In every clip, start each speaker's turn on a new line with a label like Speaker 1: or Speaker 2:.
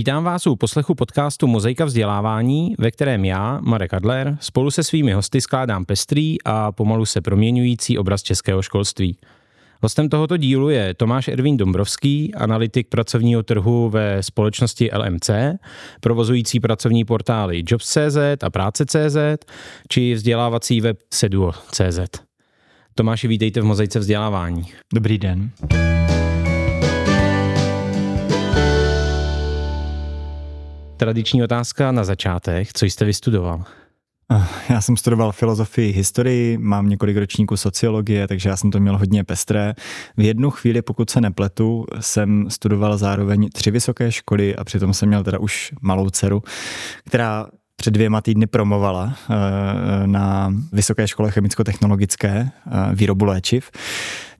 Speaker 1: Vítám vás u poslechu podcastu Mozaika vzdělávání, ve kterém já, Marek Adler, spolu se svými hosty skládám pestrý a pomalu se proměňující obraz českého školství. Hostem tohoto dílu je Tomáš Ervín Dombrovský, analytik pracovního trhu ve společnosti LMC, provozující pracovní portály Jobs.cz a Práce.cz či vzdělávací web Seduo.cz. Tomáši, vítejte v Mozaice vzdělávání.
Speaker 2: Dobrý den.
Speaker 1: Tradiční otázka na začátek. Co jste vystudoval?
Speaker 2: Eh, já jsem studoval filozofii, historii, mám několik ročníků sociologie, takže já jsem to měl hodně pestré. V jednu chvíli, pokud se nepletu, jsem studoval zároveň tři vysoké školy a přitom jsem měl teda už malou dceru, která před dvěma týdny promovala eh, na Vysoké škole chemicko-technologické eh, výrobu léčiv.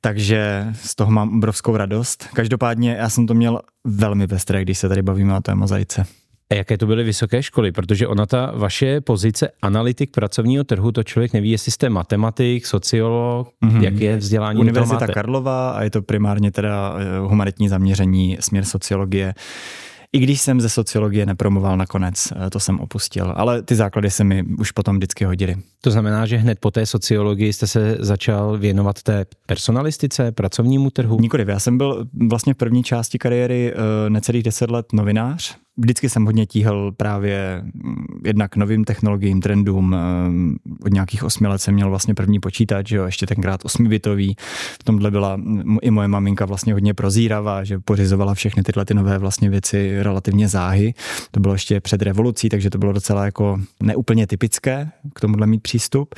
Speaker 2: Takže z toho mám obrovskou radost. Každopádně já jsem to měl velmi pestré, když se tady bavíme o té mozaice.
Speaker 1: A jaké to byly vysoké školy? Protože ona ta vaše pozice analytik pracovního trhu, to člověk neví, jestli jste matematik, sociolog, mm-hmm. jak je vzdělání.
Speaker 2: Univerzita Karlova a je to primárně teda eh, humanitní zaměření, směr sociologie. I když jsem ze sociologie nepromoval nakonec, eh, to jsem opustil, ale ty základy se mi už potom vždycky hodily.
Speaker 1: To znamená, že hned po té sociologii jste se začal věnovat té personalistice, pracovnímu trhu?
Speaker 2: Nikoliv, já jsem byl vlastně v první části kariéry eh, necelých deset let novinář, vždycky jsem hodně tíhl právě mm, jednak novým technologiím, trendům. Ehm, od nějakých osmi let jsem měl vlastně první počítač, že jo, ještě tenkrát osmibitový. V tomhle byla i moje maminka vlastně hodně prozíravá, že pořizovala všechny tyhle ty nové vlastně věci relativně záhy. To bylo ještě před revolucí, takže to bylo docela jako neúplně typické k tomuhle mít přístup.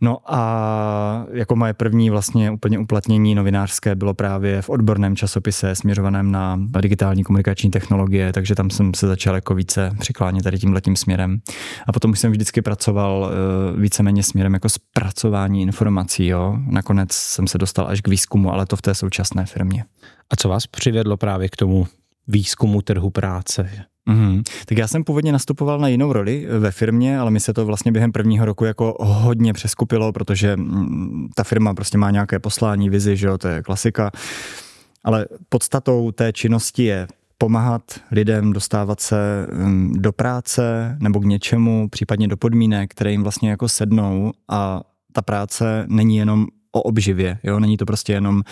Speaker 2: No a jako moje první vlastně úplně uplatnění novinářské bylo právě v odborném časopise směřovaném na digitální komunikační technologie, takže tam jsem se začal jako více přiklánět tady tím letím směrem. A potom už jsem vždycky pracoval eh, víceméně směrem jako zpracování informací. Jo. Nakonec jsem se dostal až k výzkumu, ale to v té současné firmě.
Speaker 1: A co vás přivedlo právě k tomu výzkumu trhu práce?
Speaker 2: Mm-hmm. Tak já jsem původně nastupoval na jinou roli ve firmě, ale mi se to vlastně během prvního roku jako hodně přeskupilo, protože mm, ta firma prostě má nějaké poslání, vizi, že jo, to je klasika. Ale podstatou té činnosti je pomáhat lidem dostávat se mm, do práce nebo k něčemu, případně do podmínek, které jim vlastně jako sednou a ta práce není jenom o obživě, jo, není to prostě jenom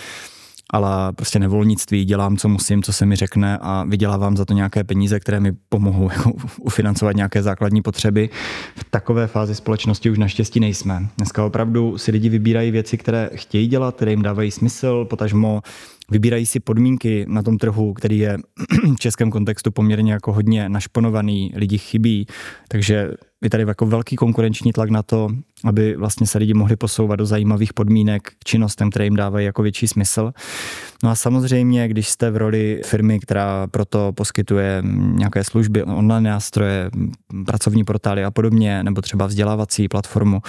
Speaker 2: ale prostě nevolnictví, dělám, co musím, co se mi řekne a vydělávám za to nějaké peníze, které mi pomohou jako ufinancovat nějaké základní potřeby. V takové fázi společnosti už naštěstí nejsme. Dneska opravdu si lidi vybírají věci, které chtějí dělat, které jim dávají smysl, potažmo vybírají si podmínky na tom trhu, který je v českém kontextu poměrně jako hodně našponovaný, lidi chybí, takže je tady jako velký konkurenční tlak na to, aby vlastně se lidi mohli posouvat do zajímavých podmínek k činnostem, které jim dávají jako větší smysl. No a samozřejmě, když jste v roli firmy, která proto poskytuje nějaké služby, online nástroje, pracovní portály a podobně, nebo třeba vzdělávací platformu,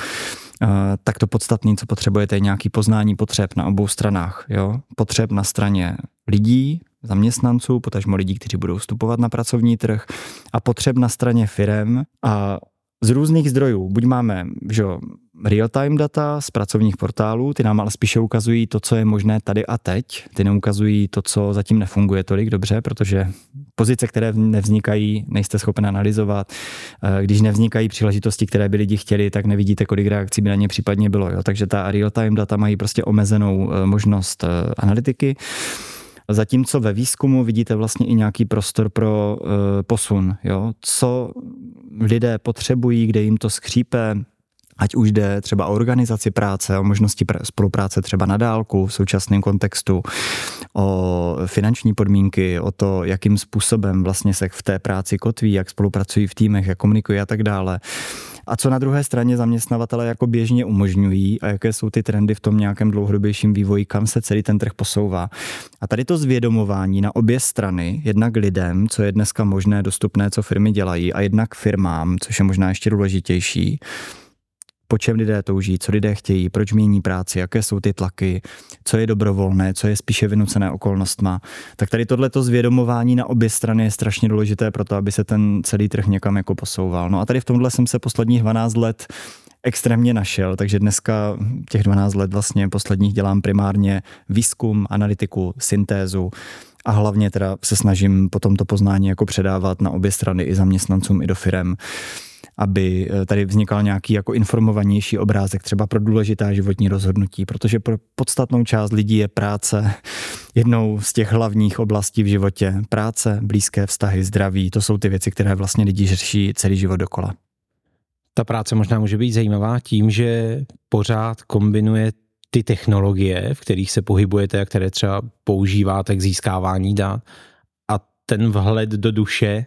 Speaker 2: eh, tak to podstatné, co potřebujete, je nějaký poznání potřeb na obou stranách. Jo? Potřeb na straně lidí, zaměstnanců, potažmo lidí, kteří budou vstupovat na pracovní trh a potřeb na straně firem a z různých zdrojů. Buď máme že real-time data z pracovních portálů, ty nám ale spíše ukazují to, co je možné tady a teď. Ty neukazují to, co zatím nefunguje tolik dobře, protože pozice, které nevznikají, nejste schopen analyzovat. Eh, když nevznikají příležitosti, které by lidi chtěli, tak nevidíte, kolik reakcí by na ně případně bylo. Jo? Takže ta real-time data mají prostě omezenou eh, možnost eh, analytiky. Zatímco ve výzkumu vidíte vlastně i nějaký prostor pro posun. Jo? Co lidé potřebují, kde jim to skřípe, ať už jde třeba o organizaci práce, o možnosti spolupráce třeba na dálku v současném kontextu, o finanční podmínky, o to, jakým způsobem vlastně se v té práci kotví, jak spolupracují v týmech, jak komunikují a tak dále. A co na druhé straně zaměstnavatele jako běžně umožňují a jaké jsou ty trendy v tom nějakém dlouhodobějším vývoji, kam se celý ten trh posouvá. A tady to zvědomování na obě strany, jednak lidem, co je dneska možné, dostupné, co firmy dělají, a jednak firmám, což je možná ještě důležitější, po čem lidé touží, co lidé chtějí, proč mění práci, jaké jsou ty tlaky, co je dobrovolné, co je spíše vynucené okolnostma. Tak tady tohleto zvědomování na obě strany je strašně důležité pro to, aby se ten celý trh někam jako posouval. No a tady v tomhle jsem se posledních 12 let extrémně našel, takže dneska těch 12 let vlastně posledních dělám primárně výzkum, analytiku, syntézu a hlavně teda se snažím potom to poznání jako předávat na obě strany i zaměstnancům, i do firem aby eh, tady vznikal nějaký jako informovanější obrázek třeba pro důležitá životní rozhodnutí, protože pro podstatnou část lidí je práce jednou z těch hlavních oblastí v životě. Práce, blízké vztahy, zdraví, to jsou ty věci, které vlastně lidi řeší celý život dokola.
Speaker 1: Ta práce možná může být zajímavá tím, že pořád kombinuje ty technologie, v kterých se pohybujete a které třeba používáte k získávání dat a ten vhled do duše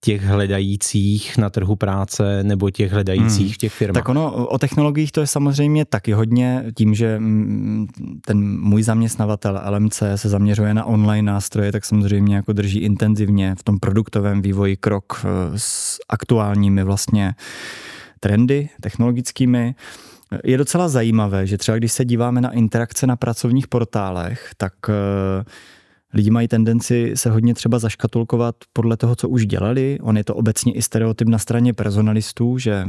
Speaker 1: těch hledajících na trhu práce nebo těch hledajících hmm. v těch firmách.
Speaker 2: Tak ono o technologiích to je samozřejmě taky hodně tím, že mm, ten můj zaměstnavatel LMC se zaměřuje na online nástroje, tak samozřejmě jako drží intenzivně v tom produktovém vývoji krok eh, s aktuálními vlastně trendy technologickými. Je docela zajímavé, že třeba když se díváme na interakce na pracovních portálech, tak eh, lidi mají tendenci se hodně třeba zaškatulkovat podle toho, co už dělali. On je to obecně i stereotyp na straně personalistů, že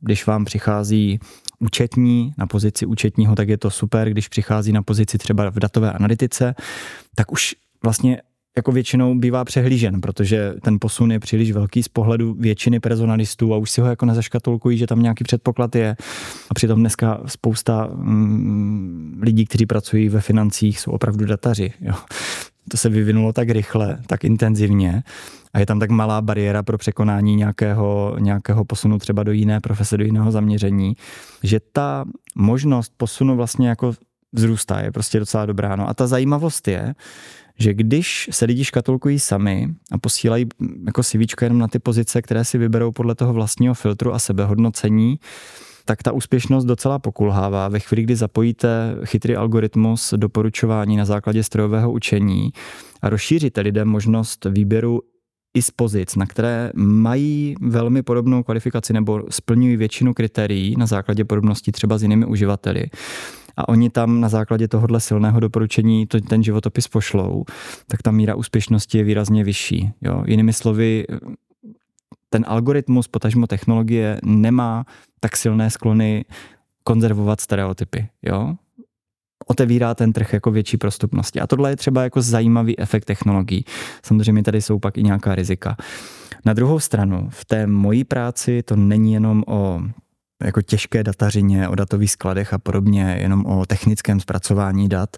Speaker 2: když vám přichází účetní na pozici účetního, tak je to super, když přichází na pozici třeba v datové analytice, tak už vlastně jako většinou bývá přehlížen, protože ten posun je příliš velký z pohledu většiny personalistů a už si ho jako nezaškatulkují, že tam nějaký předpoklad je. A přitom dneska spousta mm, lidí, kteří pracují ve financích, jsou opravdu dataři. Jo. To se vyvinulo tak rychle, tak intenzivně a je tam tak malá bariéra pro překonání nějakého, nějakého posunu třeba do jiné profese, do jiného zaměření, že ta možnost posunu vlastně jako vzrůstá, je prostě docela dobrá. No a ta zajímavost je, že když se lidi škatulkují sami a posílají jako CVčko jenom na ty pozice, které si vyberou podle toho vlastního filtru a sebehodnocení, tak ta úspěšnost docela pokulhává. Ve chvíli, kdy zapojíte chytrý algoritmus doporučování na základě strojového učení a rozšíříte lidem možnost výběru i z pozic, na které mají velmi podobnou kvalifikaci nebo splňují většinu kritérií na základě podobností třeba s jinými uživateli, a oni tam na základě tohohle silného doporučení to, ten životopis pošlou, tak ta míra úspěšnosti je výrazně vyšší. Jo? Jinými slovy, ten algoritmus, potažmo technologie, nemá tak silné sklony konzervovat stereotypy. Jo? otevírá ten trh jako větší prostupnosti. A tohle je třeba jako zajímavý efekt technologií. Samozřejmě tady jsou pak i nějaká rizika. Na druhou stranu, v té mojí práci to není jenom o jako těžké datařině, o datových skladech a podobně, jenom o technickém zpracování dat.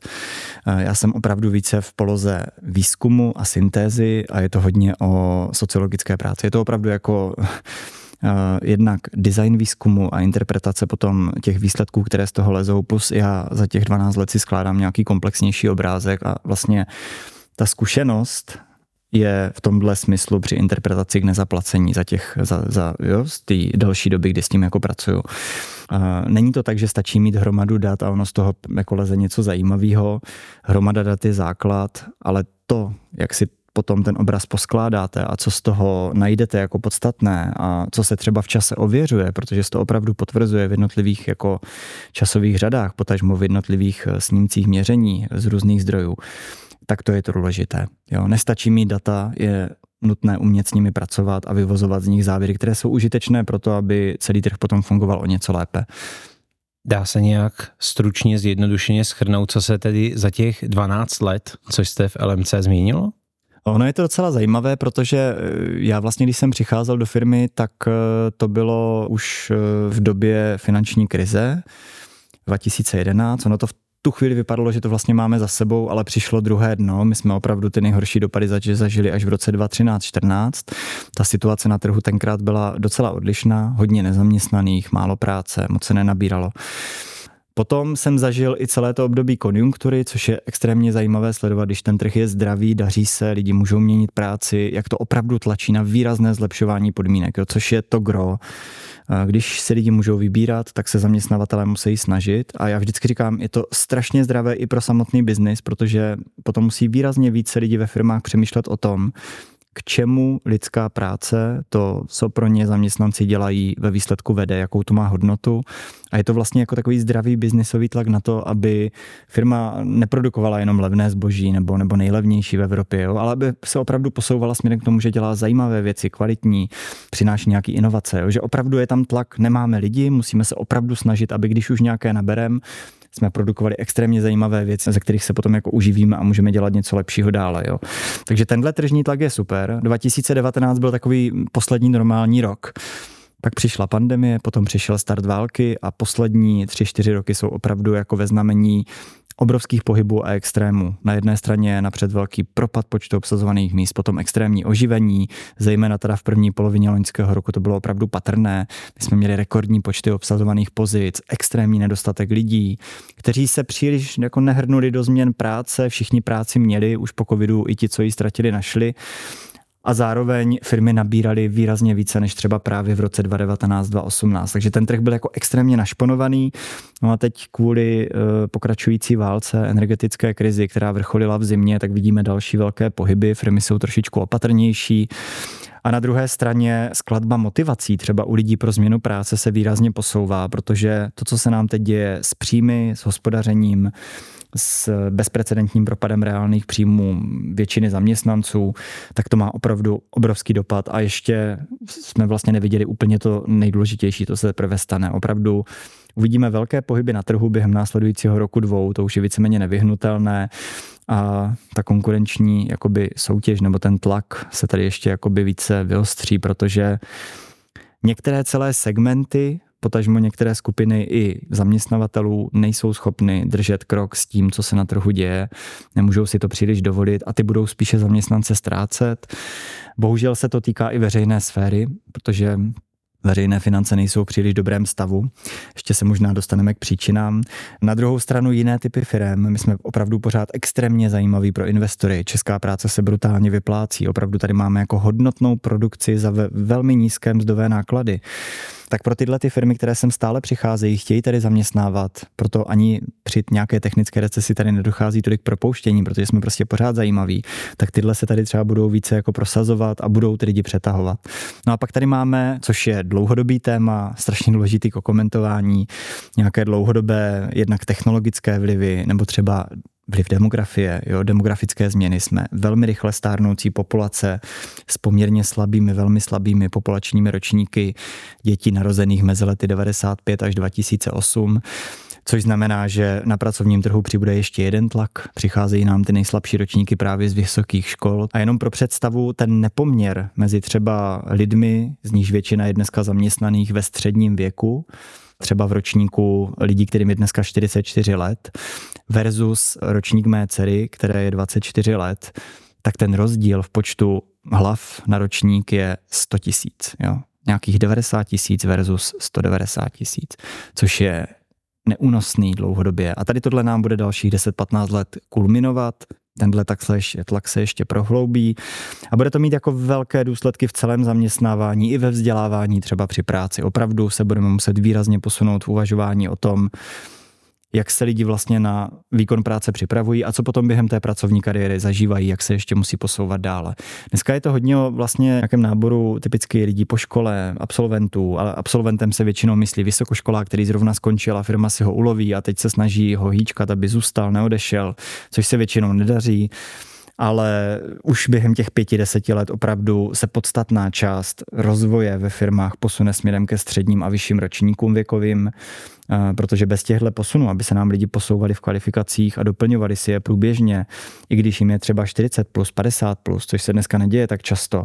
Speaker 2: Eh, já jsem opravdu více v poloze výzkumu a syntézy a je to hodně o sociologické práci. Je to opravdu jako eh, jednak design výzkumu a interpretace potom těch výsledků, které z toho lezou, plus já za těch 12 let si skládám nějaký komplexnější obrázek a vlastně ta zkušenost je v tomhle smyslu při interpretaci k nezaplacení za těch, za, za jo, z té delší doby, kdy s tím jako pracuju. Není to tak, že stačí mít hromadu dat a ono z toho jako leze něco zajímavého. Hromada dat je základ, ale to, jak si potom ten obraz poskládáte a co z toho najdete jako podstatné a co se třeba v čase ověřuje, protože se to opravdu potvrzuje v jednotlivých jako časových řadách, potažmo v jednotlivých eh, snímcích měření z různých zdrojů, tak to je to důležité. Jo, nestačí mít data, je nutné umět s nimi pracovat a vyvozovat z nich závěry, které jsou užitečné pro to, aby celý trh potom fungoval o něco lépe.
Speaker 1: Dá se nějak stručně, zjednodušeně schrnout, co se tedy za těch 12 let, co jste v LMC změnilo?
Speaker 2: Ono je to docela zajímavé, protože eh, já vlastně, když jsem přicházel do firmy, tak eh, to bylo už eh, v době finanční krize 2011. Ono to v tu chvíli vypadalo, že to vlastně máme za sebou, ale přišlo druhé dno. My jsme opravdu ty nejhorší dopady zažili až v roce 2013-14. Ta situace na trhu tenkrát byla docela odlišná, hodně nezaměstnaných, málo práce, moc se nenabíralo. Potom jsem zažil i celé to období konjunktury, což je extrémně zajímavé sledovat, když ten trh je zdravý, daří se, lidi můžou měnit práci, jak to opravdu tlačí na výrazné zlepšování podmínek, jo, což je to gro. Když se lidi můžou vybírat, tak se zaměstnavatelé musí snažit a já vždycky říkám, je to strašně zdravé i pro samotný biznis, protože potom musí výrazně více lidí ve firmách přemýšlet o tom, k čemu lidská práce, to, co pro ně zaměstnanci dělají, ve výsledku vede, jakou to má hodnotu. A je to vlastně jako takový zdravý biznisový tlak na to, aby firma neprodukovala jenom levné zboží nebo, nebo nejlevnější v Evropě, jo, ale aby se opravdu posouvala směrem k tomu, že dělá zajímavé věci, kvalitní, přináší nějaký inovace. Jo, že opravdu je tam tlak, nemáme lidi, musíme se opravdu snažit, aby když už nějaké naberem, jsme produkovali extrémně zajímavé věci, ze kterých se potom jako uživíme a můžeme dělat něco lepšího dále. Jo. Takže tenhle tržní tlak je super. 2019 byl takový poslední normální rok. Pak přišla pandemie, potom přišel start války a poslední tři, čtyři roky jsou opravdu jako ve znamení obrovských pohybů a extrémů. Na jedné straně napřed velký propad počtu obsazovaných míst, potom extrémní oživení, zejména teda v první polovině loňského roku to bylo opravdu patrné. My jsme měli rekordní počty obsazovaných pozic, extrémní nedostatek lidí, kteří se příliš jako nehrnuli do změn práce, všichni práci měli, už po covidu i ti, co ji ztratili, našli a zároveň firmy nabíraly výrazně více než třeba právě v roce 2019-2018. Takže ten trh byl jako extrémně našponovaný. No a teď kvůli uh, pokračující válce, energetické krizi, která vrcholila v zimě, tak vidíme další velké pohyby. Firmy jsou trošičku opatrnější. A na druhé straně skladba motivací třeba u lidí pro změnu práce se výrazně posouvá, protože to, co se nám teď děje s příjmy, s hospodařením, s bezprecedentním propadem reálných příjmů většiny zaměstnanců, tak to má opravdu obrovský dopad a ještě jsme vlastně neviděli úplně to nejdůležitější, to se teprve stane. Opravdu uvidíme velké pohyby na trhu během následujícího roku dvou, to už je víceméně nevyhnutelné a ta konkurenční jakoby soutěž nebo ten tlak se tady ještě jakoby více vyostří, protože některé celé segmenty potažmo některé skupiny i zaměstnavatelů nejsou schopny držet krok s tím, co se na trhu děje, nemůžou si to příliš dovolit a ty budou spíše zaměstnance ztrácet. Bohužel se to týká i veřejné sféry, protože veřejné finance nejsou v příliš dobrém stavu. Ještě se možná dostaneme k příčinám. Na druhou stranu jiné typy firm, my jsme opravdu pořád extrémně zajímaví pro investory. Česká práce se brutálně vyplácí. Opravdu tady máme jako hodnotnou produkci za velmi nízké mzdové náklady tak pro tyhle ty firmy, které sem stále přicházejí, chtějí tady zaměstnávat, proto ani při nějaké technické recesi tady nedochází tolik propouštění, protože jsme prostě pořád zajímaví, tak tyhle se tady třeba budou více jako prosazovat a budou ty lidi přetahovat. No a pak tady máme, což je dlouhodobý téma, strašně důležitý k komentování, nějaké dlouhodobé jednak technologické vlivy nebo třeba vliv demografie, jo, demografické změny. Jsme velmi rychle stárnoucí populace s poměrně slabými, velmi slabými populačními ročníky dětí narozených mezi lety 95 až 2008 což znamená, že na pracovním trhu přibude ještě jeden tlak. Přicházejí nám ty nejslabší ročníky právě z vysokých škol. A jenom pro představu, ten nepoměr mezi třeba lidmi, z níž většina je dneska zaměstnaných ve středním věku, třeba v ročníku lidí, kterým je dneska 44 let, versus ročník mé dcery, které je 24 let, tak ten rozdíl v počtu hlav na ročník je 100 tisíc. Nějakých 90 tisíc versus 190 tisíc, což je neúnosný dlouhodobě. A tady tohle nám bude dalších 10-15 let kulminovat tenhle tlak se, ještě, tlak se ještě prohloubí a bude to mít jako velké důsledky v celém zaměstnávání i ve vzdělávání třeba při práci. Opravdu se budeme muset výrazně posunout v uvažování o tom, jak se lidi vlastně na výkon práce připravují a co potom během té pracovní kariéry zažívají, jak se ještě musí posouvat dále. Dneska je to hodně o vlastně nějakém náboru typicky lidí po škole, absolventů, ale absolventem se většinou myslí vysokoškolák, který zrovna skončil a firma si ho uloví a teď se snaží ho hýčkat, aby zůstal, neodešel, což se většinou nedaří ale už během těch pěti, deseti let opravdu se podstatná část rozvoje ve firmách posune směrem ke středním a vyšším ročníkům věkovým, eh, protože bez těchto posunů, aby se nám lidi posouvali v kvalifikacích a doplňovali si je průběžně, i když jim je třeba 40 plus, 50 plus, což se dneska neděje tak často,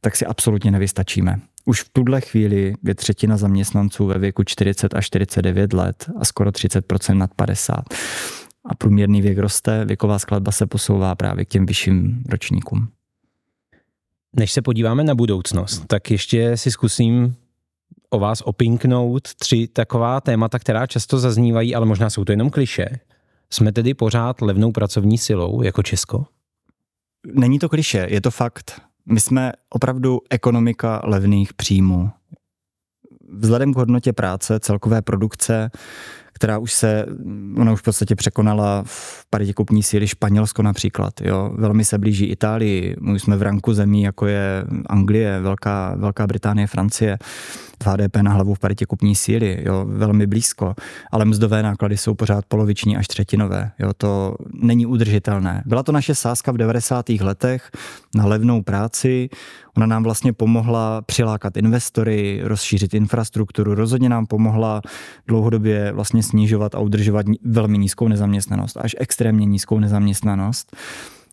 Speaker 2: tak si absolutně nevystačíme. Už v tuhle chvíli je třetina zaměstnanců ve věku 40 až 49 let a skoro 30% nad 50 a průměrný věk roste, věková skladba se posouvá právě k těm vyšším ročníkům.
Speaker 1: Než se podíváme na budoucnost, tak ještě si zkusím o vás opinknout tři taková témata, která často zaznívají, ale možná jsou to jenom kliše. Jsme tedy pořád levnou pracovní silou jako Česko?
Speaker 2: Není to kliše, je to fakt. My jsme opravdu ekonomika levných příjmů. Vzhledem k hodnotě práce, celkové produkce, která už se, ona už v podstatě překonala v paritě kupní síly Španělsko například. Jo. Velmi se blíží Itálii, my jsme v ranku zemí, jako je Anglie, Velká, Velká Británie, Francie. HDP na hlavu v paritě kupní síly, jo, velmi blízko, ale mzdové náklady jsou pořád poloviční až třetinové. Jo, to není udržitelné. Byla to naše sázka v 90. letech na levnou práci, Ona nám vlastně pomohla přilákat investory, rozšířit infrastrukturu, rozhodně nám pomohla dlouhodobě vlastně snižovat a udržovat velmi nízkou nezaměstnanost, až extrémně nízkou nezaměstnanost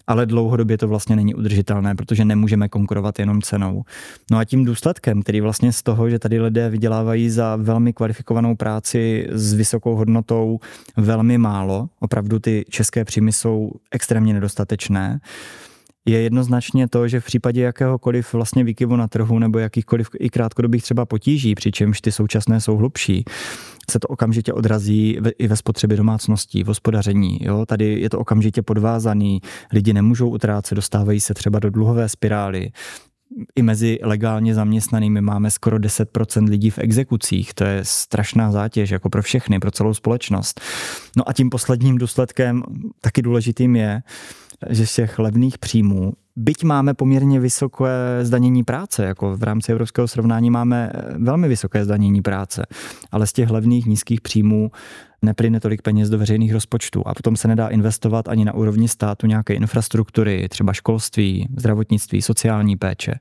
Speaker 2: ale dlouhodobě to vlastně není udržitelné, protože nemůžeme konkurovat jenom cenou. No a tím důsledkem, který vlastně z toho, že tady lidé vydělávají za velmi kvalifikovanou práci s vysokou hodnotou velmi málo, opravdu ty české příjmy jsou extrémně nedostatečné, je jednoznačně to, že v případě jakéhokoliv vlastně výkyvu na trhu nebo jakýchkoliv i krátkodobých třeba potíží, přičemž ty současné jsou hlubší, se to okamžitě odrazí i ve spotřebě domácností, v hospodaření. Jo? Tady je to okamžitě podvázaný, lidi nemůžou utrácet, dostávají se třeba do dluhové spirály. I mezi legálně zaměstnanými máme skoro 10% lidí v exekucích. To je strašná zátěž jako pro všechny, pro celou společnost. No a tím posledním důsledkem, taky důležitým je, že z těch levných příjmů, byť máme poměrně vysoké zdanění práce, jako v rámci evropského srovnání máme eh, velmi vysoké zdanění práce, ale z těch levných nízkých příjmů neplyne tolik peněz do veřejných rozpočtů a potom se nedá investovat ani na úrovni státu nějaké infrastruktury, třeba školství, zdravotnictví, sociální péče.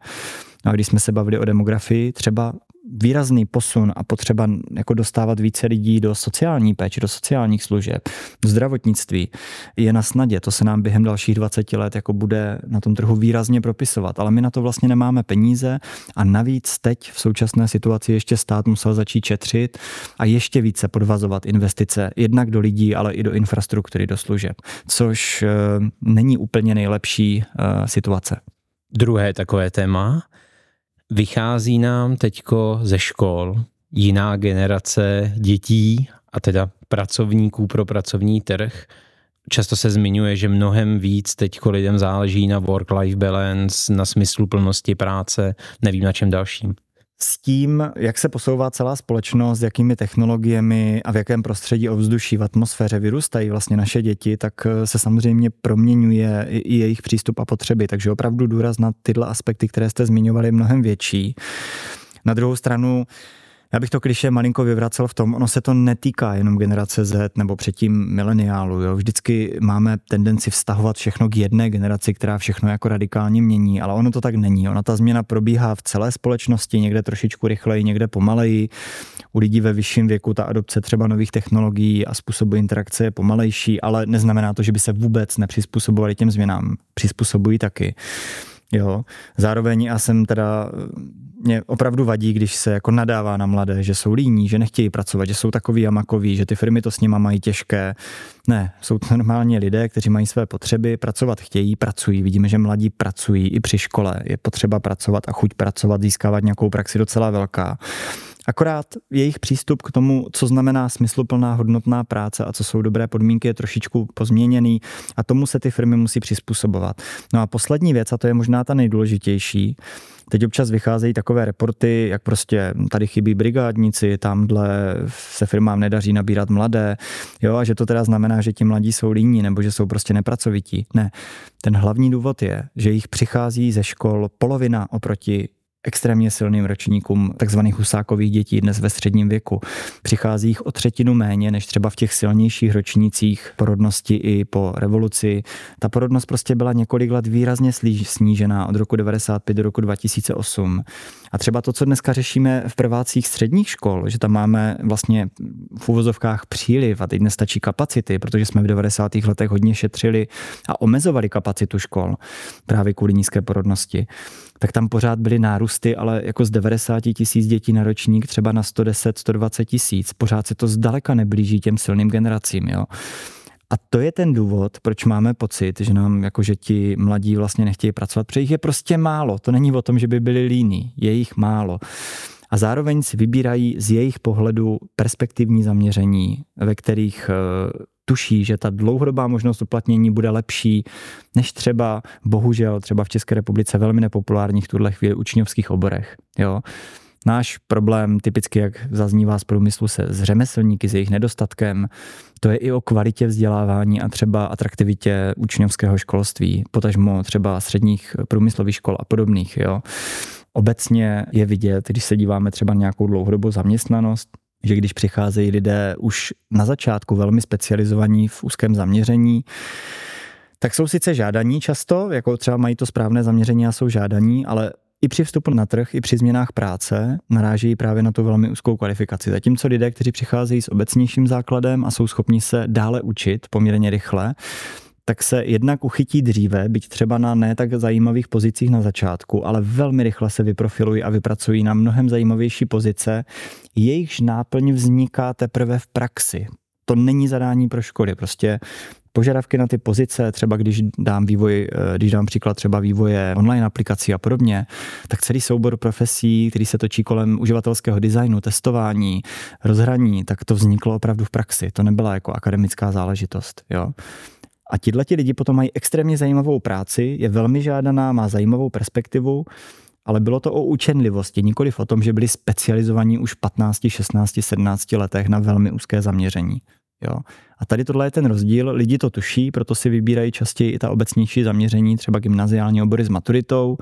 Speaker 2: No a když jsme se bavili o demografii, třeba výrazný posun a potřeba jako dostávat více lidí do sociální péče, do sociálních služeb, do zdravotnictví je na snadě. To se nám během dalších 20 let jako bude na tom trhu výrazně propisovat, ale my na to vlastně nemáme peníze a navíc teď v současné situaci ještě stát musel začít šetřit a ještě více podvazovat investice jednak do lidí, ale i do infrastruktury, do služeb, což eh, není úplně nejlepší eh, situace.
Speaker 1: Druhé takové téma, Vychází nám teďko ze škol jiná generace dětí a teda pracovníků pro pracovní trh. Často se zmiňuje, že mnohem víc teď lidem záleží na work-life balance, na smyslu plnosti práce, nevím na čem dalším
Speaker 2: s tím, jak se posouvá celá společnost, jakými technologiemi a v jakém prostředí ovzduší v atmosféře vyrůstají vlastně naše děti, tak eh, se samozřejmě proměňuje i jejich přístup a potřeby. Takže opravdu důraz na tyhle aspekty, které jste zmiňovali, je mnohem větší. Na druhou stranu, já bych to kliše malinko vyvracel v tom, ono se to netýká jenom generace Z nebo předtím mileniálu. Jo. Vždycky máme tendenci vztahovat všechno k jedné generaci, která všechno jako radikálně mění, ale ono to tak není. Ona ta změna probíhá v celé společnosti, někde trošičku rychleji, někde pomaleji. U lidí ve vyšším věku ta adopce třeba nových technologií a způsobu interakce je pomalejší, ale neznamená to, že by se vůbec nepřizpůsobovali těm změnám. Přizpůsobují taky. Jo. Zároveň já jsem teda mě opravdu vadí, když se jako nadává na mladé, že jsou líní, že nechtějí pracovat, že jsou takový a makoví, že ty firmy to s nima mají těžké. Ne, jsou to normálně lidé, kteří mají své potřeby, pracovat chtějí, pracují. Vidíme, že mladí pracují i při škole. Je potřeba pracovat a chuť pracovat, získávat nějakou praxi docela velká. Akorát jejich přístup k tomu, co znamená smysluplná hodnotná práce a co jsou dobré podmínky, je trošičku pozměněný a tomu se ty firmy musí přizpůsobovat. No a poslední věc, a to je možná ta nejdůležitější, Teď občas vycházejí takové reporty, jak prostě tady chybí brigádníci, tamhle se firmám nedaří nabírat mladé, jo, a že to teda znamená, že ti mladí jsou líní nebo že jsou prostě nepracovití. Ne, ten hlavní důvod je, že jich přichází ze škol polovina oproti extrémně silným ročníkům takzvaných husákových dětí dnes ve středním věku. Přichází jich o třetinu méně než třeba v těch silnějších ročnících porodnosti i po revoluci. Ta porodnost prostě byla několik let výrazně snížená od roku 95 do roku 2008. A třeba to, co dneska řešíme v prvácích středních škol, že tam máme vlastně v uvozovkách příliv a teď nestačí kapacity, protože jsme v 90. letech hodně šetřili a omezovali kapacitu škol právě kvůli nízké porodnosti tak tam pořád byly nárůsty, ale jako z 90 tisíc dětí na ročník třeba na 110, 120 tisíc. Pořád se to zdaleka neblíží těm silným generacím. Jo. A to je ten důvod, proč máme pocit, že nám jako, že ti mladí vlastně nechtějí pracovat, protože jich je prostě málo. To není o tom, že by byli líní, je jich málo. A zároveň si vybírají z jejich pohledu perspektivní zaměření, ve kterých eh, tuší, že ta dlouhodobá možnost uplatnění bude lepší než třeba, bohužel, třeba v České republice velmi nepopulárních v tuhle chvíli učňovských oborech. Jo. Náš problém, typicky jak zaznívá z průmyslu se s řemeslníky, s jejich nedostatkem, to je i o kvalitě vzdělávání a třeba atraktivitě učňovského školství, potažmo třeba středních průmyslových škol a podobných. Jo Obecně je vidět, když se díváme třeba na nějakou dlouhodobou zaměstnanost, že když přicházejí lidé už na začátku velmi specializovaní v úzkém zaměření, tak jsou sice žádaní často, jako třeba mají to správné zaměření a jsou žádaní, ale i při vstupu na trh, i při změnách práce narážejí právě na tu velmi úzkou kvalifikaci. Zatímco lidé, kteří přicházejí s obecnějším základem a jsou schopni se dále učit poměrně rychle, tak se jednak uchytí dříve, byť třeba na ne tak zajímavých pozicích na začátku, ale velmi rychle se vyprofilují a vypracují na mnohem zajímavější pozice, jejichž náplň vzniká teprve v praxi. To není zadání pro školy, prostě požadavky na ty pozice, třeba když dám vývoj, eh, když dám příklad třeba vývoje online aplikací a podobně, tak celý soubor profesí, který se točí kolem uživatelského designu, testování, rozhraní, tak to vzniklo opravdu v praxi. To nebyla jako akademická záležitost. Jo? A tihle ti lidi potom mají extrémně zajímavou práci, je velmi žádaná, má zajímavou perspektivu, ale bylo to o učenlivosti, nikoli o tom, že byli specializovaní už v 15, 16, 17 letech na velmi úzké zaměření. Jo. A tady tohle je ten rozdíl, lidi to tuší, proto si vybírají častěji i ta obecnější zaměření, třeba gymnaziální obory s maturitou,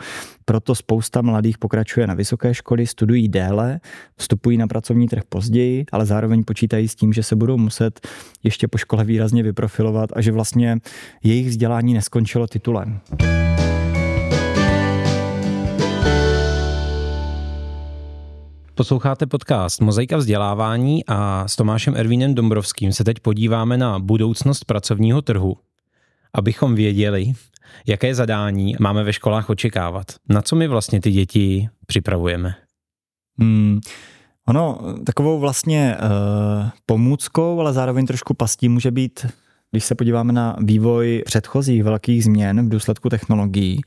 Speaker 2: proto spousta mladých pokračuje na vysoké školy, studují déle, vstupují na pracovní trh později, ale zároveň počítají s tím, že se budou muset ještě po škole výrazně vyprofilovat a že vlastně jejich vzdělání neskončilo titulem.
Speaker 1: Posloucháte podcast Mozaika vzdělávání a s Tomášem Ervínem Dombrovským se teď podíváme na budoucnost pracovního trhu, abychom věděli, jaké zadání máme ve školách očekávat. Na co my vlastně ty děti připravujeme?
Speaker 2: Hmm. Ono, takovou vlastně uh, pomůckou, ale zároveň trošku pastí může být, když se podíváme na vývoj předchozích velkých změn v důsledku technologií,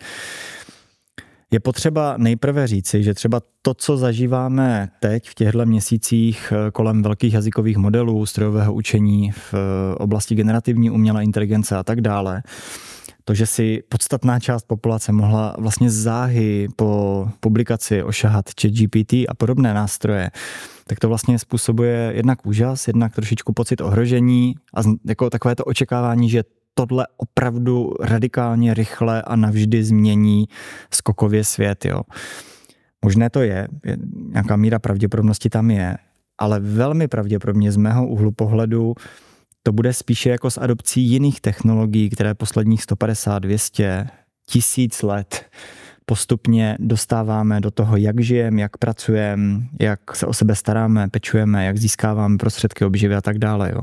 Speaker 2: je potřeba nejprve říci, že třeba to, co zažíváme teď v těchto měsících eh, kolem velkých jazykových modelů, strojového učení v eh, oblasti generativní umělé inteligence a tak dále, to, že si podstatná část populace mohla vlastně záhy po publikaci ošahat chat GPT a podobné nástroje, tak to vlastně způsobuje jednak úžas, jednak trošičku pocit ohrožení a jako takové to očekávání, že tohle opravdu radikálně rychle a navždy změní skokově svět. Jo. Možné to je, nějaká míra pravděpodobnosti tam je, ale velmi pravděpodobně z mého úhlu pohledu to bude spíše jako s adopcí jiných technologií, které posledních 150, 200, tisíc let postupně dostáváme do toho, jak žijeme, jak pracujeme, jak se o sebe staráme, pečujeme, jak získáváme prostředky obživy a tak dále. Jo.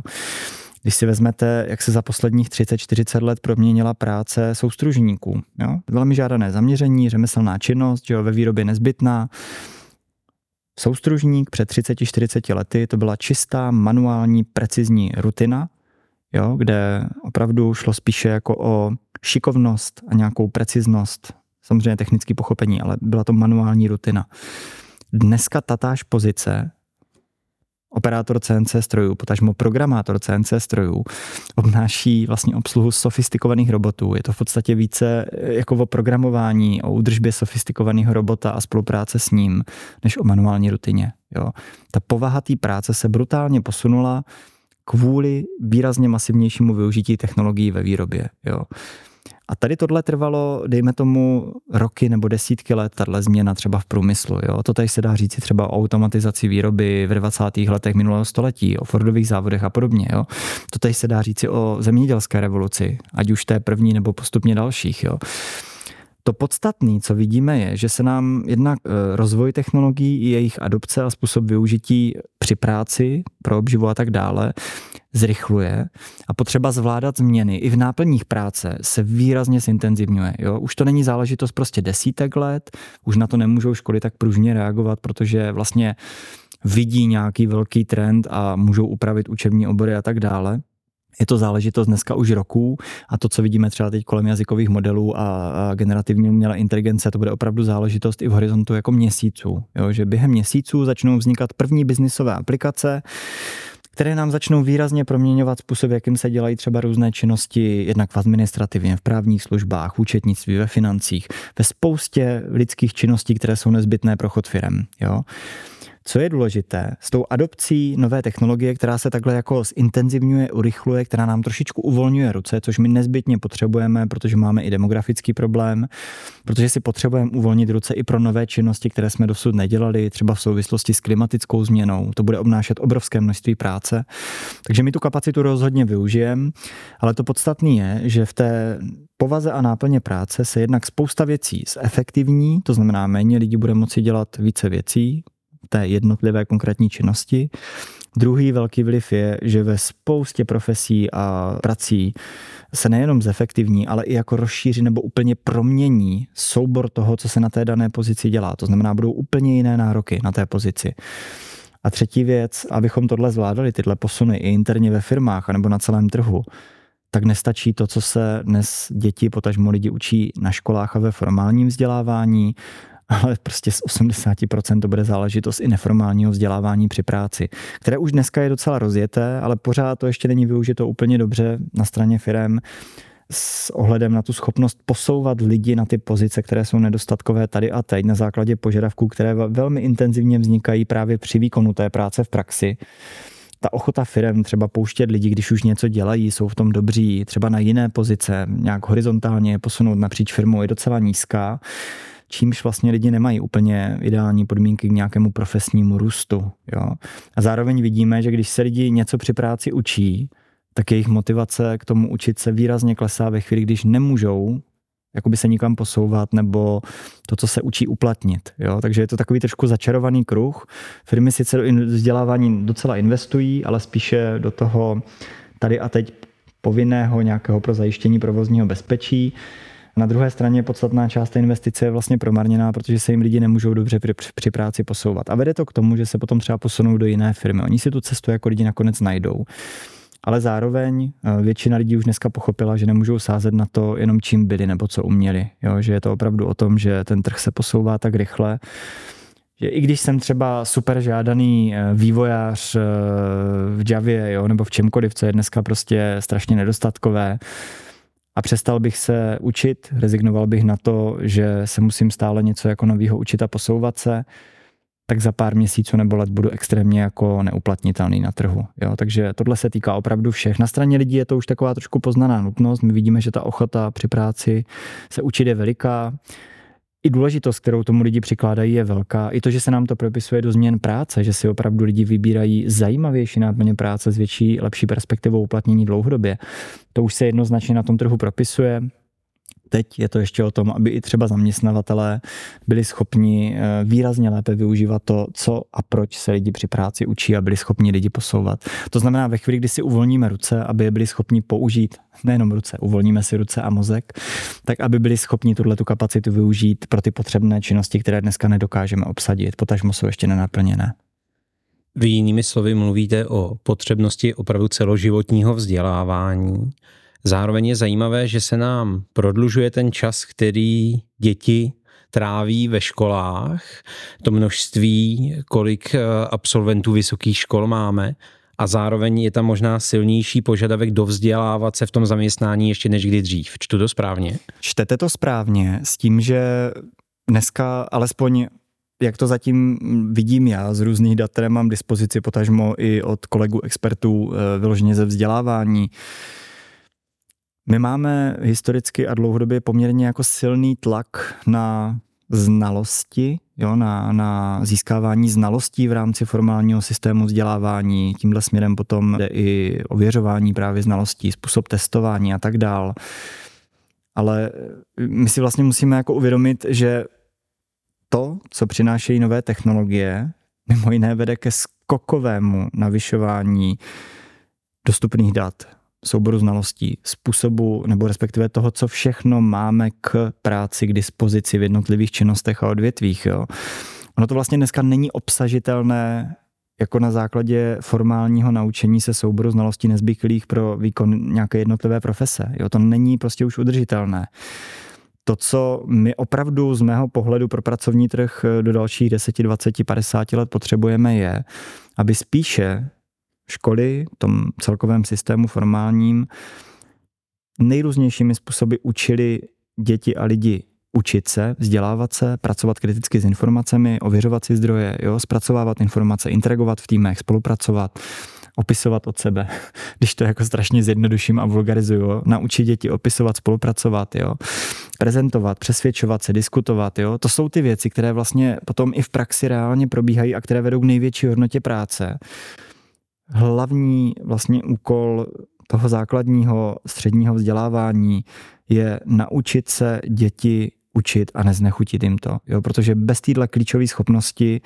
Speaker 2: Když si vezmete, jak se za posledních 30-40 let proměnila práce soustružníků. Jo? Velmi žádané zaměření, řemeslná činnost, že jo, ve výrobě nezbytná. Soustružník před 30-40 lety to byla čistá manuální precizní rutina, jo, kde opravdu šlo spíše jako o šikovnost a nějakou preciznost, samozřejmě technické pochopení, ale byla to manuální rutina. Dneska tatáž pozice operátor CNC strojů, potažmo programátor CNC strojů, obnáší vlastně obsluhu sofistikovaných robotů. Je to v podstatě více eh, jako o programování, o údržbě sofistikovaného robota a spolupráce s ním, než o manuální rutině. Jo. Ta povaha té práce se brutálně posunula kvůli výrazně masivnějšímu využití technologií ve výrobě. Jo. A tady tohle trvalo, dejme tomu, roky nebo desítky let, tahle změna třeba v průmyslu. Jo? To tady se dá říct třeba o automatizaci výroby v 20. letech minulého století, o Fordových závodech a podobně. Jo? To tady se dá říci o zemědělské revoluci, ať už té první nebo postupně dalších. Jo? To podstatné, co vidíme, je, že se nám jednak e, rozvoj technologií i jejich adopce a způsob využití při práci, pro obživu a tak dále, zrychluje a potřeba zvládat změny i v náplních práce se výrazně zintenzivňuje. Jo? Už to není záležitost prostě desítek let, už na to nemůžou školy tak pružně reagovat, protože vlastně vidí nějaký velký trend a můžou upravit učební obory a tak dále. Je to záležitost dneska už roků a to, co vidíme třeba teď kolem jazykových modelů a, generativní umělé inteligence, to bude opravdu záležitost i v horizontu jako měsíců. Jo? Že během měsíců začnou vznikat první biznisové aplikace, které nám začnou výrazně proměňovat způsob, jakým se dělají třeba různé činnosti, jednak v administrativně, v právních službách, v účetnictví, ve financích, ve spoustě lidských činností, které jsou nezbytné pro chod firem. Jo? Co je důležité, s tou adopcí nové technologie, která se takhle jako zintenzivňuje, urychluje, která nám trošičku uvolňuje ruce, což my nezbytně potřebujeme, protože máme i demografický problém, protože si potřebujeme uvolnit ruce i pro nové činnosti, které jsme dosud nedělali, třeba v souvislosti s klimatickou změnou. To bude obnášet obrovské množství práce. Takže my tu kapacitu rozhodně využijeme, ale to podstatné je, že v té povaze a náplně práce se jednak spousta věcí zefektivní, to znamená méně lidí bude moci dělat více věcí, té jednotlivé konkrétní činnosti. Druhý velký vliv je, že ve spoustě profesí a prací se nejenom zefektivní, ale i jako rozšíří nebo úplně promění soubor toho, co se na té dané pozici dělá. To znamená, budou úplně jiné nároky na té pozici. A třetí věc, abychom tohle zvládali, tyhle posuny i interně ve firmách nebo na celém trhu, tak nestačí to, co se dnes děti, potažmo lidi učí na školách a ve formálním vzdělávání, ale prostě z 80% to bude záležitost i neformálního vzdělávání při práci, které už dneska je docela rozjeté, ale pořád to ještě není využito úplně dobře na straně firem s ohledem na tu schopnost posouvat lidi na ty pozice, které jsou nedostatkové tady a teď na základě požadavků, které velmi intenzivně vznikají právě při výkonu té práce v praxi. Ta ochota firm třeba pouštět lidi, když už něco dělají, jsou v tom dobří, třeba na jiné pozice, nějak horizontálně posunout napříč firmou je docela nízká čímž vlastně lidi nemají úplně ideální podmínky k nějakému profesnímu růstu. Jo. A zároveň vidíme, že když se lidi něco při práci učí, tak jejich motivace k tomu učit se výrazně klesá ve chvíli, když nemůžou jakoby se nikam posouvat nebo to, co se učí uplatnit. Jo? Takže je to takový trošku začarovaný kruh. Firmy sice do vzdělávání docela investují, ale spíše do toho tady a teď povinného nějakého pro zajištění provozního bezpečí. Na druhé straně podstatná část té investice je vlastně promarněná, protože se jim lidi nemůžou dobře při, při práci posouvat. A vede to k tomu, že se potom třeba posunou do jiné firmy. Oni si tu cestu jako lidi nakonec najdou ale zároveň eh, většina lidí už dneska pochopila, že nemůžou sázet na to jenom čím byli nebo co uměli. Jo? Že je to opravdu o tom, že ten trh se posouvá tak rychle, že i když jsem třeba super žádaný eh, vývojář eh, v Javě jo, nebo v čemkoliv, co je dneska prostě strašně nedostatkové, a přestal bych se učit, rezignoval bych na to, že se musím stále něco jako nového učit a posouvat se, tak za pár měsíců nebo let budu extrémně jako neuplatnitelný na trhu. Jo? Takže tohle se týká opravdu všech. Na straně lidí je to už taková trošku poznaná nutnost. My vidíme, že ta ochota při práci se učit je veliká. I důležitost, kterou tomu lidi přikládají, je velká. I to, že se nám to propisuje do změn práce, že si opravdu lidi vybírají zajímavější náplně práce s větší, lepší perspektivou uplatnění dlouhodobě. To už se jednoznačně na tom trhu propisuje teď je to ještě o tom, aby i třeba zaměstnavatelé byli schopni eh, výrazně lépe využívat to, co a proč se lidi při práci učí a byli schopni lidi posouvat. To znamená, ve chvíli, kdy si uvolníme ruce, aby je byli schopni použít, nejenom ruce, uvolníme si ruce a mozek, tak aby byli schopni tuhle tu kapacitu využít pro ty potřebné činnosti, které dneska nedokážeme obsadit, potažmo jsou ještě nenaplněné.
Speaker 1: Vy jinými slovy mluvíte o potřebnosti opravdu celoživotního vzdělávání. Zároveň je zajímavé, že se nám prodlužuje ten čas, který děti tráví ve školách, to množství, kolik eh, absolventů vysokých škol máme, a zároveň je tam možná silnější požadavek dovzdělávat se v tom zaměstnání ještě než kdy dřív. Čtu to správně?
Speaker 2: Čtete to správně s tím, že dneska alespoň jak to zatím vidím já z různých dat, které mám dispozici, potažmo i od kolegů expertů eh, vyloženě ze vzdělávání, my máme historicky a dlouhodobě poměrně jako silný tlak na znalosti, jo, na, na získávání znalostí v rámci formálního systému vzdělávání. Tímhle směrem potom jde i ověřování právě znalostí, způsob testování a tak dál. Ale my si vlastně musíme jako uvědomit, že to, co přinášejí nové technologie, mimo jiné vede ke skokovému navyšování dostupných dat, souboru znalostí, způsobu nebo respektive toho, co všechno máme k práci k dispozici v jednotlivých činnostech a odvětvích. Jo. Ono to vlastně dneska není obsažitelné jako na základě formálního naučení se souboru znalostí nezbyklých pro výkon nějaké jednotlivé profese. Jo, to není prostě už udržitelné. To, co my opravdu z mého pohledu pro pracovní trh do dalších 10, 20, 50 let potřebujeme, je, aby spíše školy, tom celkovém systému formálním, nejrůznějšími způsoby učili děti a lidi učit se, vzdělávat se, pracovat kriticky s informacemi, ověřovat si zdroje, jo, zpracovávat informace, interagovat v týmech, spolupracovat, opisovat od sebe, když to jako strašně zjednoduším a vulgarizuju, naučit děti opisovat, spolupracovat, jo, prezentovat, přesvědčovat se, diskutovat, jo, to jsou ty věci, které vlastně potom i v praxi reálně probíhají a které vedou k největší hodnotě práce. Hlavní vlastně úkol toho základního středního vzdělávání je naučit se děti učit a neznechutit jim to. Jo? Protože bez téhle klíčové schopnosti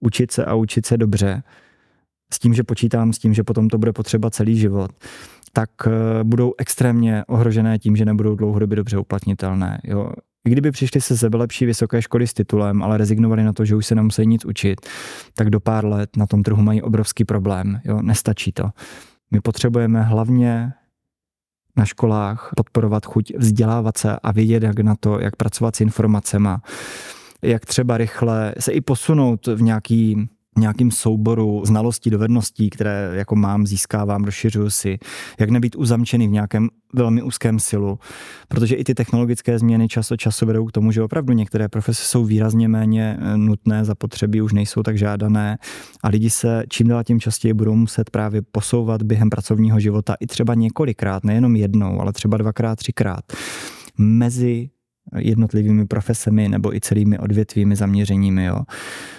Speaker 2: učit se a učit se dobře, s tím, že počítám s tím, že potom to bude potřeba celý život, tak eh, budou extrémně ohrožené tím, že nebudou dlouhodobě dobře uplatnitelné. Jo? I kdyby přišli se sebelepší vysoké školy s titulem, ale rezignovali na to, že už se nemusí nic učit, tak do pár let na tom trhu mají obrovský problém. Jo? Nestačí to. My potřebujeme hlavně na školách podporovat chuť vzdělávat se a vědět, jak na to, jak pracovat s informacemi, jak třeba rychle se i posunout v nějaký nějakým souboru znalostí, dovedností, které jako mám, získávám, rozšiřuju si, jak nebýt uzamčený v nějakém velmi úzkém silu, protože i ty technologické změny čas od času vedou k tomu, že opravdu některé profese jsou výrazně méně eh, nutné, zapotřebí už nejsou tak žádané a lidi se čím dál tím častěji budou muset právě posouvat během pracovního života i třeba několikrát, nejenom jednou, ale třeba dvakrát, třikrát. Mezi jednotlivými profesemi nebo i celými odvětvími, zaměřeními. Jo.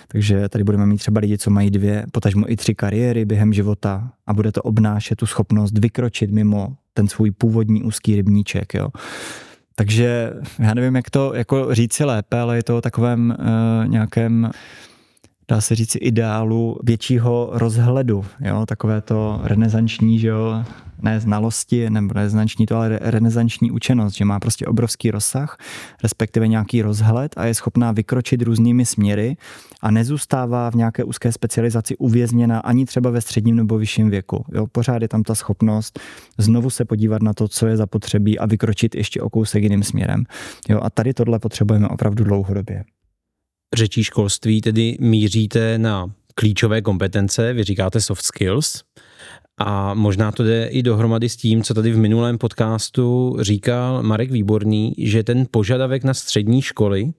Speaker 2: Takže tady budeme mít třeba lidi, co mají dvě, potažmo i tři kariéry během života a bude to obnášet tu schopnost vykročit mimo ten svůj původní úzký rybníček. Jo. Takže já nevím, jak to jako říci lépe, ale je to o takovém uh, nějakém dá se říct, ideálu většího rozhledu, jo, takové to renesanční, že jo, ne znalosti, nebo renesanční to, ale renesanční učenost, že má prostě obrovský rozsah, respektive nějaký rozhled a je schopná vykročit různými směry a nezůstává v nějaké úzké specializaci uvězněna ani třeba ve středním nebo vyšším věku. Jo, pořád je tam ta schopnost znovu se podívat na to, co je zapotřebí a vykročit ještě o kousek jiným směrem. Jo, a tady tohle potřebujeme opravdu dlouhodobě
Speaker 1: řečí školství tedy míříte na klíčové kompetence, vy říkáte soft skills, a možná to jde i dohromady s tím, co tady v minulém podcastu říkal Marek Výborný, že ten požadavek na střední školy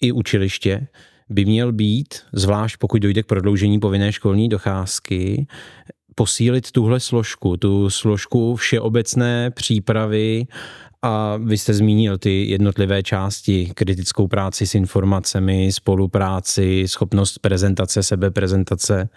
Speaker 1: i učiliště by měl být, zvlášť pokud dojde k prodloužení povinné školní docházky, posílit tuhle složku, tu složku všeobecné přípravy a vy jste zmínil ty jednotlivé části, kritickou práci s informacemi, spolupráci, schopnost prezentace, sebeprezentace.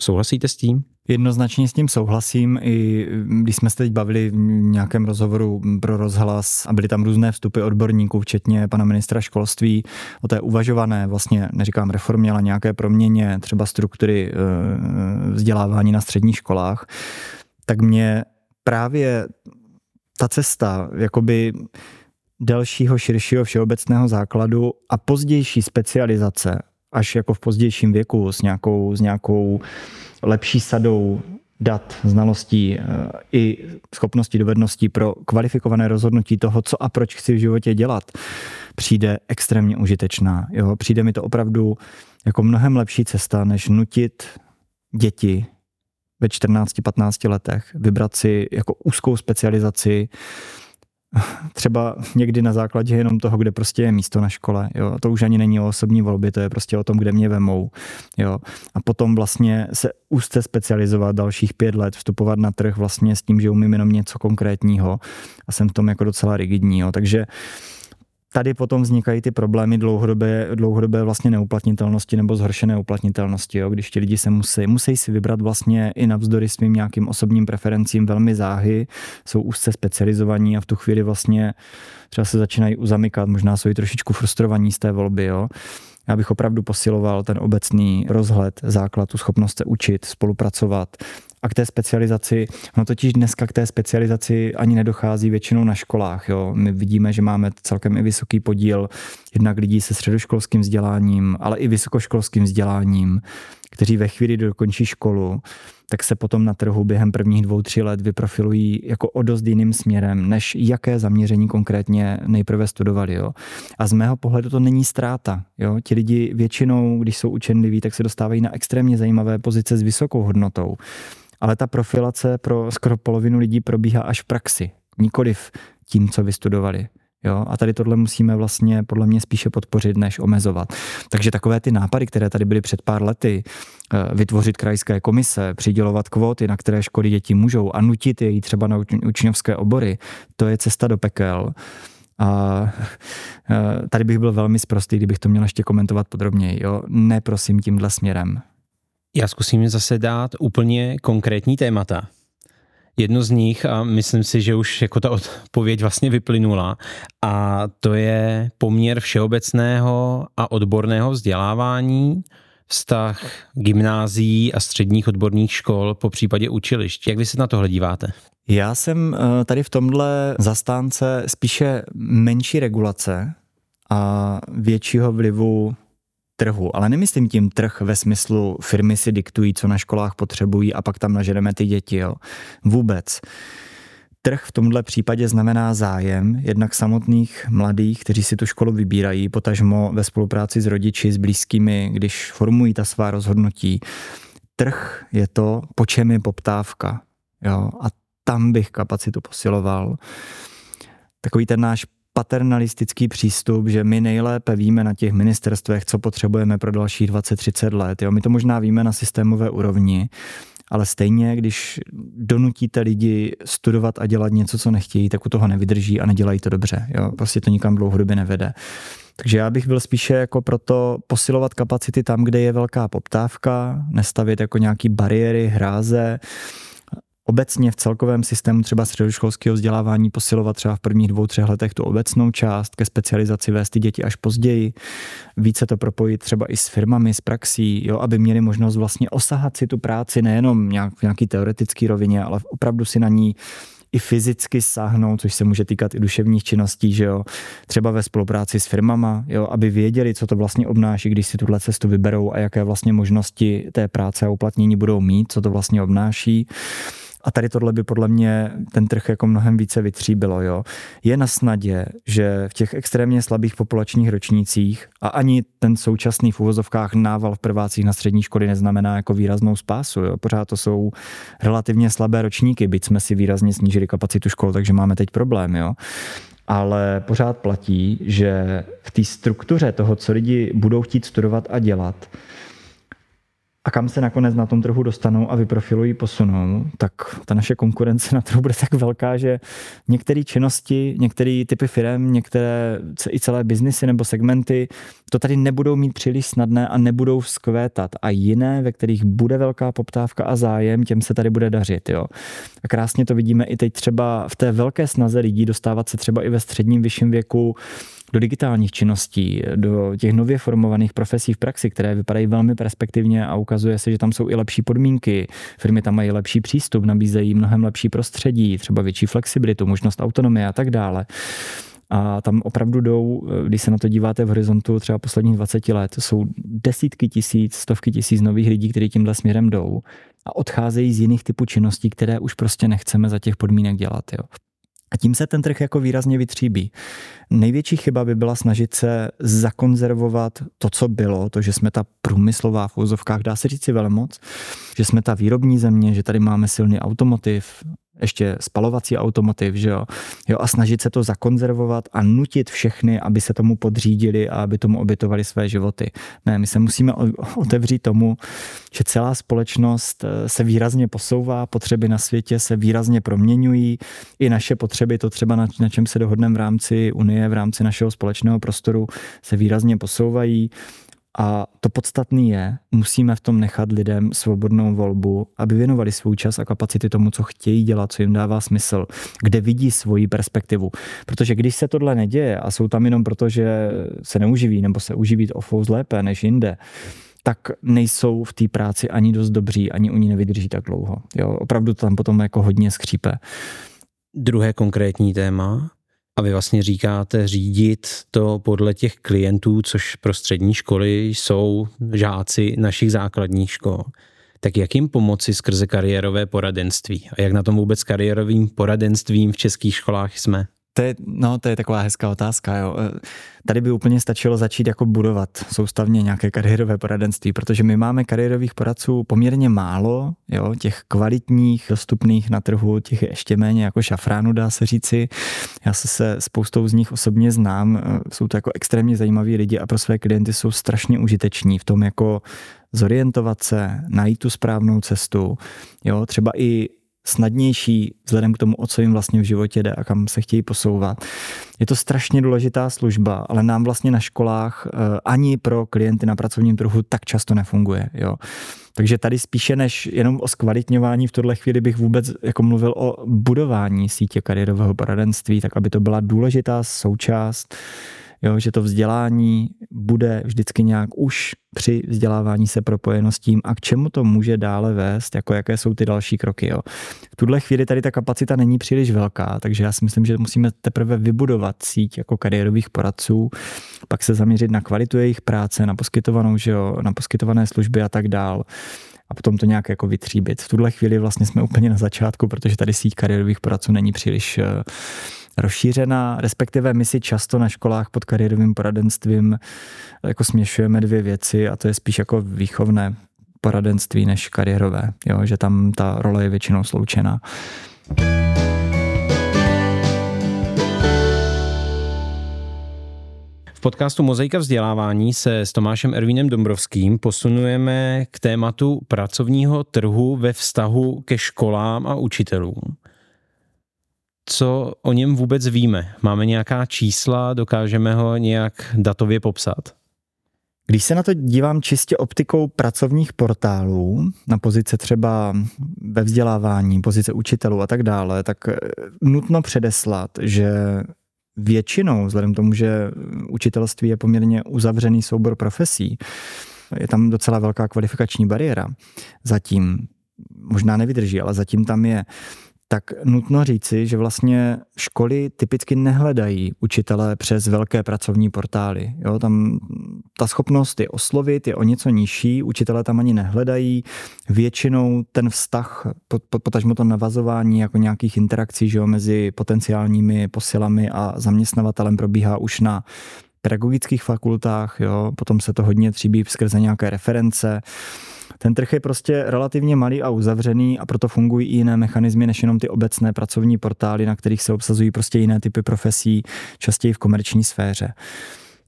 Speaker 1: Souhlasíte s tím?
Speaker 2: Jednoznačně s tím souhlasím. I když jsme se teď bavili v nějakém rozhovoru pro rozhlas a byly tam různé vstupy odborníků, včetně pana ministra školství, o té uvažované, vlastně neříkám reformě, ale nějaké proměně třeba struktury eh, vzdělávání na středních školách, tak mě právě ta cesta jakoby delšího, širšího všeobecného základu a pozdější specializace, až jako v pozdějším věku s nějakou, s nějakou lepší sadou dat, znalostí eh, i schopností, dovedností pro kvalifikované rozhodnutí toho, co a proč chci v životě dělat, přijde extrémně užitečná. Jo? Přijde mi to opravdu jako mnohem lepší cesta, než nutit děti ve 14-15 letech, vybrat si jako úzkou specializaci, třeba někdy na základě jenom toho, kde prostě je místo na škole. Jo. To už ani není o osobní volbě, to je prostě o tom, kde mě vemou. Jo. A potom vlastně se úzce specializovat dalších pět let, vstupovat na trh vlastně s tím, že umím jenom něco konkrétního a jsem v tom jako docela rigidní. Jo. Takže tady potom vznikají ty problémy dlouhodobé, dlouhodobé vlastně neuplatnitelnosti nebo zhoršené uplatnitelnosti, jo? když ti lidi se musí, musí si vybrat vlastně i navzdory svým nějakým osobním preferencím velmi záhy, jsou úzce specializovaní a v tu chvíli vlastně třeba se začínají uzamykat, možná jsou i trošičku frustrovaní z té volby. Jo? Já bych opravdu posiloval ten obecný rozhled, základ, tu schopnost se učit, spolupracovat a k té specializaci, no totiž dneska k té specializaci ani nedochází většinou na školách. Jo. My vidíme, že máme celkem i vysoký podíl jednak lidí se středoškolským vzděláním, ale i vysokoškolským vzděláním, kteří ve chvíli dokončí školu, tak se potom na trhu během prvních dvou, tří let vyprofilují jako o dost jiným směrem, než jaké zaměření konkrétně nejprve studovali. Jo. A z mého pohledu to není ztráta. Jo. Ti lidi většinou, když jsou učenliví, tak se dostávají na extrémně zajímavé pozice s vysokou hodnotou. Ale ta profilace pro skoro polovinu lidí probíhá až v praxi, nikoliv tím, co vystudovali. Jo? A tady tohle musíme vlastně podle mě spíše podpořit, než omezovat. Takže takové ty nápady, které tady byly před pár lety, eh, vytvořit krajské komise, přidělovat kvóty, na které školy děti můžou a nutit je jít třeba na učňovské obory, to je cesta do pekel. A eh, tady bych byl velmi sprostý, kdybych to měl ještě komentovat podrobněji. Jo? Ne prosím tímhle směrem.
Speaker 1: Já zkusím zase dát úplně konkrétní témata. Jedno z nich, a myslím si, že už jako ta odpověď vlastně vyplynula, a to je poměr všeobecného a odborného vzdělávání, vztah gymnázií a středních odborných škol, po případě učilišť. Jak vy se na tohle díváte?
Speaker 2: Já jsem eh, tady v tomhle zastánce spíše menší regulace a většího vlivu trhu, ale nemyslím tím trh ve smyslu firmy si diktují, co na školách potřebují a pak tam naženeme ty děti. Jo. Vůbec. Trh v tomhle případě znamená zájem jednak samotných mladých, kteří si tu školu vybírají, potažmo ve spolupráci s rodiči, s blízkými, když formují ta svá rozhodnutí. Trh je to, po čem je poptávka. Jo? A tam bych kapacitu posiloval. Takový ten náš paternalistický přístup, že my nejlépe víme na těch ministerstvech, co potřebujeme pro dalších 20-30 let. Jo? My to možná víme na systémové úrovni, ale stejně, když donutíte lidi studovat a dělat něco, co nechtějí, tak u toho nevydrží a nedělají to dobře. Jo? Prostě to nikam dlouhodobě nevede. Takže já bych byl spíše jako proto posilovat kapacity tam, kde je velká poptávka, nestavit jako nějaký bariéry, hráze, obecně v celkovém systému třeba středoškolského vzdělávání posilovat třeba v prvních dvou, třech letech tu obecnou část, ke specializaci vést ty děti až později, více to propojit třeba i s firmami, s praxí, jo, aby měli možnost vlastně osahat si tu práci nejenom nějak, v nějaký teoretický rovině, ale opravdu si na ní i fyzicky sáhnout, což se může týkat i duševních činností, že jo, třeba ve spolupráci s firmama, jo, aby věděli, co to vlastně obnáší, když si tuhle cestu vyberou a jaké vlastně možnosti té práce a uplatnění budou mít, co to vlastně obnáší. A tady tohle by podle mě ten trh jako mnohem více vytříbilo. Jo. Je na snadě, že v těch extrémně slabých populačních ročnících a ani ten současný v uvozovkách nával v prvácích na střední školy neznamená jako výraznou spásu. Jo. Pořád to jsou relativně slabé ročníky, byť jsme si výrazně snížili kapacitu škol, takže máme teď problém. Jo ale pořád platí, že v té struktuře toho, co lidi budou chtít studovat a dělat, a kam se nakonec na tom trhu dostanou a vyprofilují, posunou, tak ta naše konkurence na trhu bude tak velká, že některé činnosti, některé typy firm, některé i celé biznisy nebo segmenty to tady nebudou mít příliš snadné a nebudou vzkvétat. A jiné, ve kterých bude velká poptávka a zájem, těm se tady bude dařit. Jo. A krásně to vidíme i teď třeba v té velké snaze lidí dostávat se třeba i ve středním vyšším věku do digitálních činností, do těch nově formovaných profesí v praxi, které vypadají velmi perspektivně a ukazuje se, že tam jsou i lepší podmínky. Firmy tam mají lepší přístup, nabízejí mnohem lepší prostředí, třeba větší flexibilitu, možnost autonomie a tak dále. A tam opravdu jdou, když se na to díváte v horizontu třeba posledních 20 let, jsou desítky tisíc, stovky tisíc nových lidí, kteří tímhle směrem jdou a odcházejí z jiných typů činností, které už prostě nechceme za těch podmínek dělat. Jo. A tím se ten trh jako výrazně vytříbí. Největší chyba by byla snažit se zakonzervovat to, co bylo, to, že jsme ta průmyslová v úzovkách, dá se říct si velmoc, že jsme ta výrobní země, že tady máme silný automotiv, ještě spalovací automotiv, že jo? jo, a snažit se to zakonzervovat a nutit všechny, aby se tomu podřídili a aby tomu obětovali své životy. Ne, my se musíme otevřít tomu, že celá společnost eh, se výrazně posouvá, potřeby na světě se výrazně proměňují, i naše potřeby, to třeba na, na čem se dohodneme v rámci Unie, v rámci našeho společného prostoru, se výrazně posouvají a to podstatné je, musíme v tom nechat lidem svobodnou volbu, aby věnovali svůj čas a kapacity tomu, co chtějí dělat, co jim dává smysl, kde vidí svoji perspektivu. Protože když se tohle neděje a jsou tam jenom proto, že se neuživí nebo se uživí o fous lépe než jinde, tak nejsou v té práci ani dost dobří, ani oni nevydrží tak dlouho. Jo, opravdu to tam potom jako hodně skřípe.
Speaker 1: Druhé konkrétní téma, a vy vlastně říkáte řídit to podle těch klientů, což pro střední školy jsou žáci našich základních škol. Tak jak jim pomoci skrze kariérové poradenství? A jak na tom vůbec kariérovým poradenstvím v českých školách jsme?
Speaker 2: To je, no, to je taková hezká otázka. Jo. E, tady by úplně stačilo začít jako budovat soustavně nějaké kariérové poradenství, protože my máme kariérových poradců poměrně málo, jo, těch kvalitních, dostupných na trhu, těch je ještě méně jako šafránu, dá se říci. Já se se spoustou z nich osobně znám, e, jsou to jako extrémně zajímaví lidi a pro své klienty jsou strašně užiteční v tom jako zorientovat se, najít tu správnou cestu, jo, třeba i snadnější vzhledem k tomu, o co jim vlastně v životě jde a kam se chtějí posouvat. Je to strašně důležitá služba, ale nám vlastně na školách eh, ani pro klienty na pracovním trhu tak často nefunguje. Jo. Takže tady spíše než jenom o zkvalitňování v tuhle chvíli bych vůbec jako mluvil o budování sítě kariérového poradenství, tak aby to byla důležitá součást jo, že to vzdělání bude vždycky nějak už při vzdělávání se propojeno s tím a k čemu to může dále vést, jako jaké jsou ty další kroky. Jo. V tuhle chvíli tady ta kapacita není příliš velká, takže já si myslím, že musíme teprve vybudovat síť jako kariérových poradců, pak se zaměřit na kvalitu jejich práce, na poskytovanou, že jo, na poskytované služby a tak dál a potom to nějak jako vytříbit. V tuhle chvíli vlastně jsme úplně na začátku, protože tady síť kariérových poradců není příliš eh, rozšířená, respektive my si často na školách pod kariérovým poradenstvím jako směšujeme dvě věci a to je spíš jako výchovné poradenství než kariérové, jo, že tam ta role je většinou sloučená.
Speaker 1: V podcastu Mozaika vzdělávání se s Tomášem Ervínem Dombrovským posunujeme k tématu pracovního trhu ve vztahu ke školám a učitelům co o něm vůbec víme? Máme nějaká čísla, dokážeme ho nějak datově popsat?
Speaker 2: Když se na to dívám čistě optikou pracovních portálů, na pozice třeba ve vzdělávání, pozice učitelů a tak dále, tak eh, nutno předeslat, že většinou, vzhledem k tomu, že učitelství je poměrně uzavřený soubor profesí, je tam docela velká kvalifikační bariéra. Zatím možná nevydrží, ale zatím tam je tak nutno říci, že vlastně školy typicky nehledají učitele přes velké pracovní portály. Jo, tam ta schopnost je oslovit, je o něco nižší, učitele tam ani nehledají. Většinou ten vztah, potažmo to navazování jako nějakých interakcí že jo, mezi potenciálními posilami a zaměstnavatelem probíhá už na pedagogických fakultách, jo, potom se to hodně tříbí skrze nějaké reference. Ten trh je prostě relativně malý a uzavřený a proto fungují i jiné mechanismy než jenom ty obecné pracovní portály, na kterých se obsazují prostě jiné typy profesí, častěji v komerční sféře.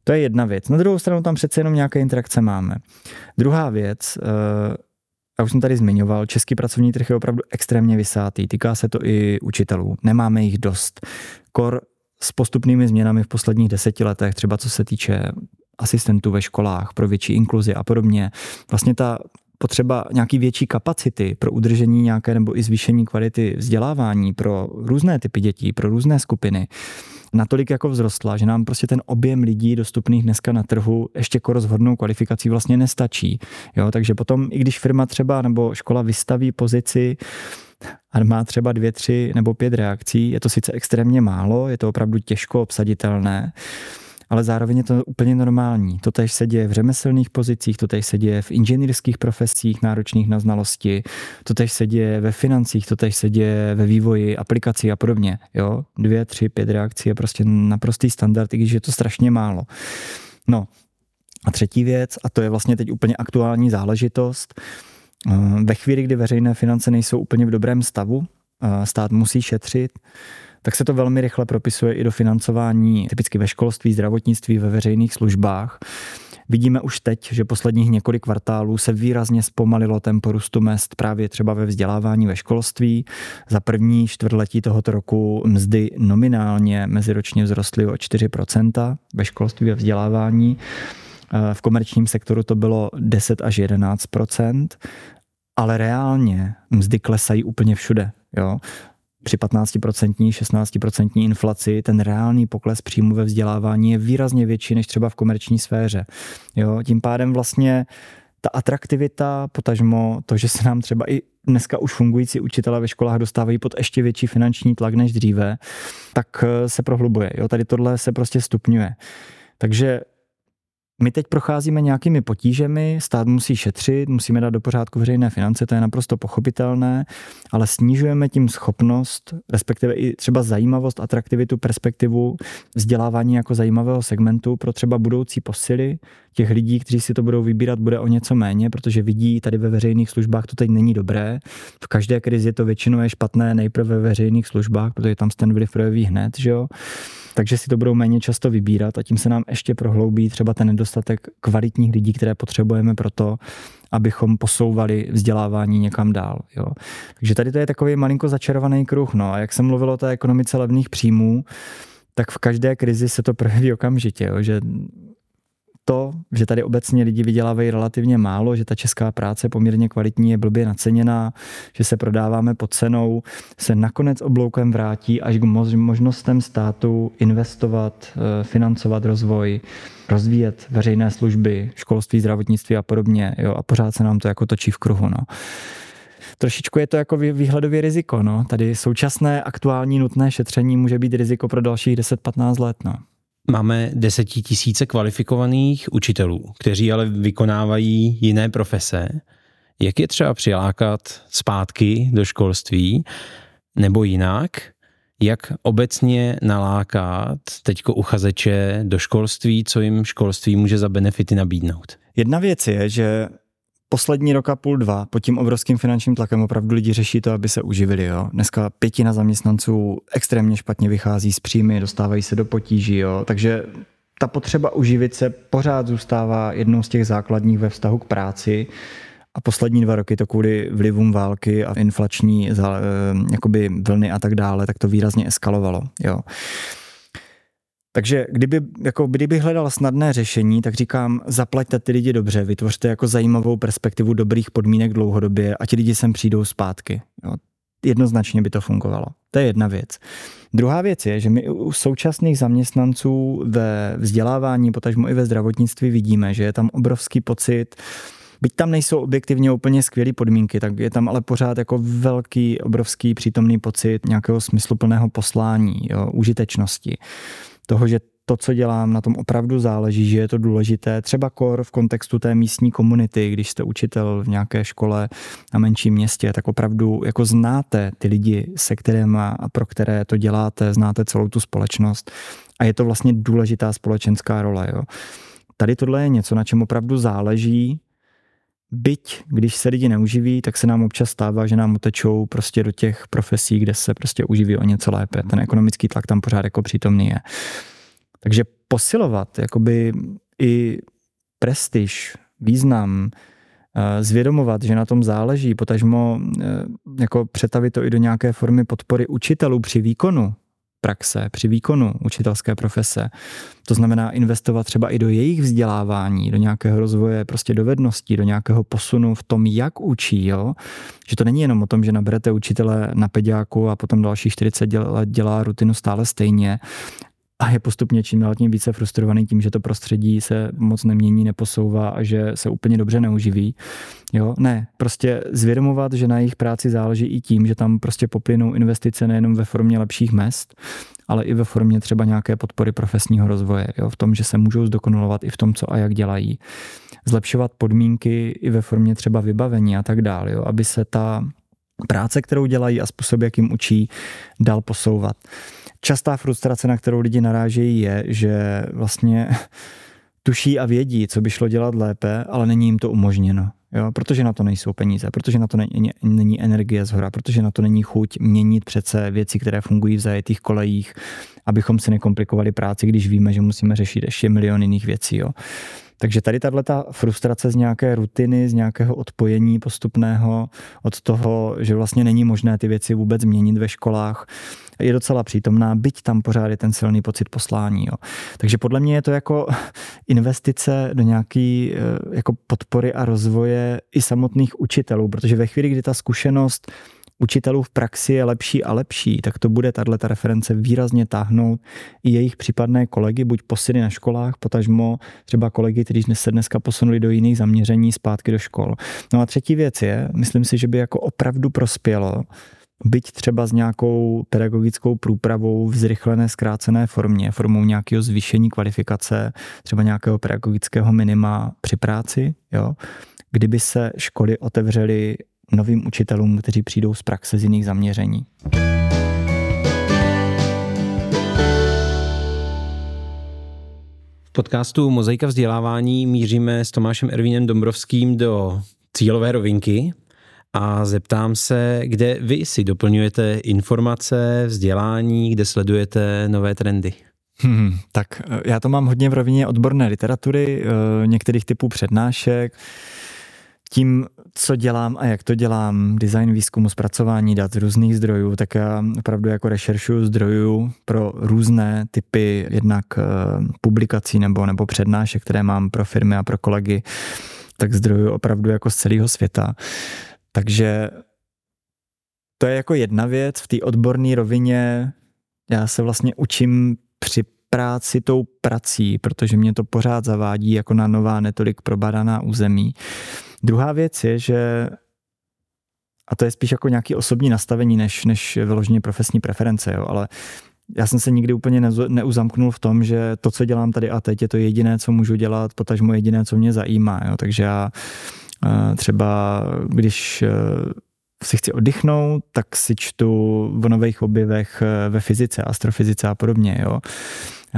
Speaker 2: To je jedna věc. Na druhou stranu tam přece jenom nějaké interakce máme. Druhá věc, eh, já už jsem tady zmiňoval, český pracovní trh je opravdu extrémně vysátý. Týká se to i učitelů. Nemáme jich dost. Kor s postupnými změnami v posledních deseti letech, třeba co se týče asistentů ve školách pro větší inkluzi a podobně. Vlastně ta potřeba nějaký větší kapacity pro udržení nějaké nebo i zvýšení kvality vzdělávání pro různé typy dětí, pro různé skupiny, natolik jako vzrostla, že nám prostě ten objem lidí dostupných dneska na trhu ještě koro s hodnou kvalifikací vlastně nestačí. Jo, takže potom, i když firma třeba nebo škola vystaví pozici a má třeba dvě, tři nebo pět reakcí, je to sice extrémně málo, je to opravdu těžko obsaditelné, ale zároveň je to úplně normální. To tež se děje v řemeslných pozicích, to tež se děje v inženýrských profesích náročných na znalosti, to tež se děje ve financích, to tež se děje ve vývoji aplikací a podobně. Jo? Dvě, tři, pět reakcí je prostě naprostý standard, i když je to strašně málo. No a třetí věc, a to je vlastně teď úplně aktuální záležitost, eh, ve chvíli, kdy veřejné finance nejsou úplně v dobrém stavu, eh, stát musí šetřit, tak se to velmi rychle propisuje i do financování, typicky ve školství, zdravotnictví, ve veřejných službách. Vidíme už teď, že posledních několik kvartálů se výrazně zpomalilo tempo růstu mest právě třeba ve vzdělávání ve školství. Za první čtvrtletí tohoto roku mzdy nominálně meziročně vzrostly o 4% ve školství a vzdělávání. V komerčním sektoru to bylo 10 až 11% ale reálně mzdy klesají úplně všude. Jo při 15%, 16% inflaci ten reálný pokles příjmu ve vzdělávání je výrazně větší než třeba v komerční sféře. Jo, tím pádem vlastně ta atraktivita, potažmo to, že se nám třeba i dneska už fungující učitelé ve školách dostávají pod ještě větší finanční tlak než dříve, tak eh, se prohlubuje. Jo, tady tohle se prostě stupňuje. Takže my teď procházíme nějakými potížemi, stát musí šetřit, musíme dát do pořádku veřejné finance, to je naprosto pochopitelné, ale snižujeme tím schopnost, respektive i třeba zajímavost, atraktivitu, perspektivu vzdělávání jako zajímavého segmentu pro třeba budoucí posily těch lidí, kteří si to budou vybírat, bude o něco méně, protože vidí tady ve veřejných službách to teď není dobré. V každé krizi to většinou je špatné nejprve ve veřejných službách, protože tam ten vliv projeví hned, že jo takže si to budou méně často vybírat a tím se nám ještě prohloubí třeba ten nedostatek kvalitních lidí, které potřebujeme pro to, abychom posouvali vzdělávání někam dál. Jo. Takže tady to je takový malinko začarovaný kruh. No. A jak jsem mluvil o té ekonomice levných příjmů, tak v každé krizi se to projeví okamžitě, jo, že to, že tady obecně lidi vydělávají relativně málo, že ta česká práce poměrně kvalitní je blbě naceněná, že se prodáváme pod cenou, se nakonec obloukem vrátí až k možnostem státu investovat, eh, financovat rozvoj, rozvíjet veřejné služby, školství, zdravotnictví a podobně. Jo, a pořád se nám to jako točí v kruhu. No trošičku je to jako výhledově riziko. No. Tady současné aktuální nutné šetření může být riziko pro dalších 10-15 let. No.
Speaker 1: Máme desetitisíce kvalifikovaných učitelů, kteří ale vykonávají jiné profese. Jak je třeba přilákat zpátky do školství nebo jinak? Jak obecně nalákat teďko uchazeče do školství, co jim školství může za benefity nabídnout?
Speaker 2: Jedna věc je, že poslední roka půl, dva, pod tím obrovským finančním tlakem opravdu lidi řeší to, aby se uživili. Jo. Dneska pětina zaměstnanců extrémně špatně vychází z příjmy, dostávají se do potíží. Jo. Takže ta potřeba uživit se pořád zůstává jednou z těch základních ve vztahu k práci. A poslední dva roky to kvůli vlivům války a inflační eh, jakoby vlny a tak dále, tak to výrazně eskalovalo. Jo. Takže kdyby, jako kdyby hledal snadné řešení, tak říkám, zaplaťte ty lidi dobře, vytvořte jako zajímavou perspektivu dobrých podmínek dlouhodobě a ti lidi sem přijdou zpátky. Jo. Jednoznačně by to fungovalo. To je jedna věc. Druhá věc je, že my u současných zaměstnanců ve vzdělávání, potažmo i ve zdravotnictví vidíme, že je tam obrovský pocit, Byť tam nejsou objektivně úplně skvělé podmínky, tak je tam ale pořád jako velký, obrovský přítomný pocit nějakého smysluplného poslání, jo, užitečnosti toho, že to, co dělám, na tom opravdu záleží, že je to důležité. Třeba kor v kontextu té místní komunity, když jste učitel v nějaké škole na menším městě, tak opravdu jako znáte ty lidi, se kterými a pro které to děláte, znáte celou tu společnost a je to vlastně důležitá společenská role. Jo. Tady tohle je něco, na čem opravdu záleží, Byť, když se lidi neuživí, tak se nám občas stává, že nám utečou prostě do těch profesí, kde se prostě uživí o něco lépe. Ten ekonomický tlak tam pořád jako přítomný je. Takže posilovat jakoby i prestiž, význam, eh, zvědomovat, že na tom záleží, potažmo eh, jako přetavit to i do nějaké formy podpory učitelů při výkonu praxe, při výkonu učitelské profese. To znamená investovat třeba i do jejich vzdělávání, do nějakého rozvoje prostě dovedností, do nějakého posunu v tom, jak učí. Jo? Že to není jenom o tom, že naberete učitele na pediáku a potom další 40 let dělá rutinu stále stejně, a je postupně čím dál tím více frustrovaný tím, že to prostředí se moc nemění, neposouvá a že se úplně dobře neuživí. Jo, ne, prostě zvědomovat, že na jejich práci záleží i tím, že tam prostě poplynou investice nejenom ve formě lepších mest, ale i ve formě třeba nějaké podpory profesního rozvoje, jo, v tom, že se můžou zdokonalovat i v tom, co a jak dělají. Zlepšovat podmínky i ve formě třeba vybavení a tak dále, jo, aby se ta práce, kterou dělají a způsob, jak jim učí, dal posouvat. Častá frustrace, na kterou lidi narážejí, je, že vlastně tuší a vědí, co by šlo dělat lépe, ale není jim to umožněno. Jo, protože na to nejsou peníze, protože na to není, není energie z hora, protože na to není chuť měnit přece věci, které fungují v zajetých kolejích, abychom si nekomplikovali práci, když víme, že musíme řešit ještě milion jiných věcí. Jo. Takže tady tahle ta frustrace z nějaké rutiny, z nějakého odpojení postupného od toho, že vlastně není možné ty věci vůbec změnit ve školách, je docela přítomná, byť tam pořád je ten silný pocit poslání. Jo. Takže podle mě je to jako investice do nějaký eh, jako podpory a rozvoje i samotných učitelů, protože ve chvíli, kdy ta zkušenost učitelů v praxi je lepší a lepší, tak to bude tato reference výrazně táhnout i jejich případné kolegy, buď posyny na školách, potažmo třeba kolegy, kteří se dneska posunuli do jiných zaměření zpátky do škol. No a třetí věc je, myslím si, že by jako opravdu prospělo, byť třeba s nějakou pedagogickou průpravou v zrychlené zkrácené formě, formou nějakého zvýšení kvalifikace, třeba nějakého pedagogického minima při práci, jo, kdyby se školy otevřely novým učitelům, kteří přijdou z praxe z jiných zaměření.
Speaker 1: V podcastu Mozaika vzdělávání míříme s Tomášem Ervínem Dombrovským do cílové rovinky a zeptám se, kde vy si doplňujete informace, vzdělání, kde sledujete nové trendy.
Speaker 2: Hmm, tak eh, já to mám hodně v rovině odborné literatury, eh, některých typů přednášek. Tím, co dělám a jak to dělám, design výzkumu, zpracování dat z různých zdrojů, tak já opravdu jako rešeršuju zdrojů pro různé typy jednak eh, publikací nebo, nebo přednášek, které mám pro firmy a pro kolegy, tak zdrojů opravdu jako z celého světa. Takže to je jako jedna věc. V té odborné rovině já se vlastně učím při práci tou prací, protože mě to pořád zavádí jako na nová, netolik probadaná území. Druhá věc je, že a to je spíš jako nějaký osobní nastavení, než, než vyloženě profesní preference, jo, ale já jsem se nikdy úplně neuzamknul v tom, že to, co dělám tady a teď, je to jediné, co můžu dělat, potažmo jediné, co mě zajímá. Jo. Takže já Třeba když eh, si chci oddychnout, tak si čtu o nových objevech eh, ve fyzice, astrofyzice a podobně. Jo.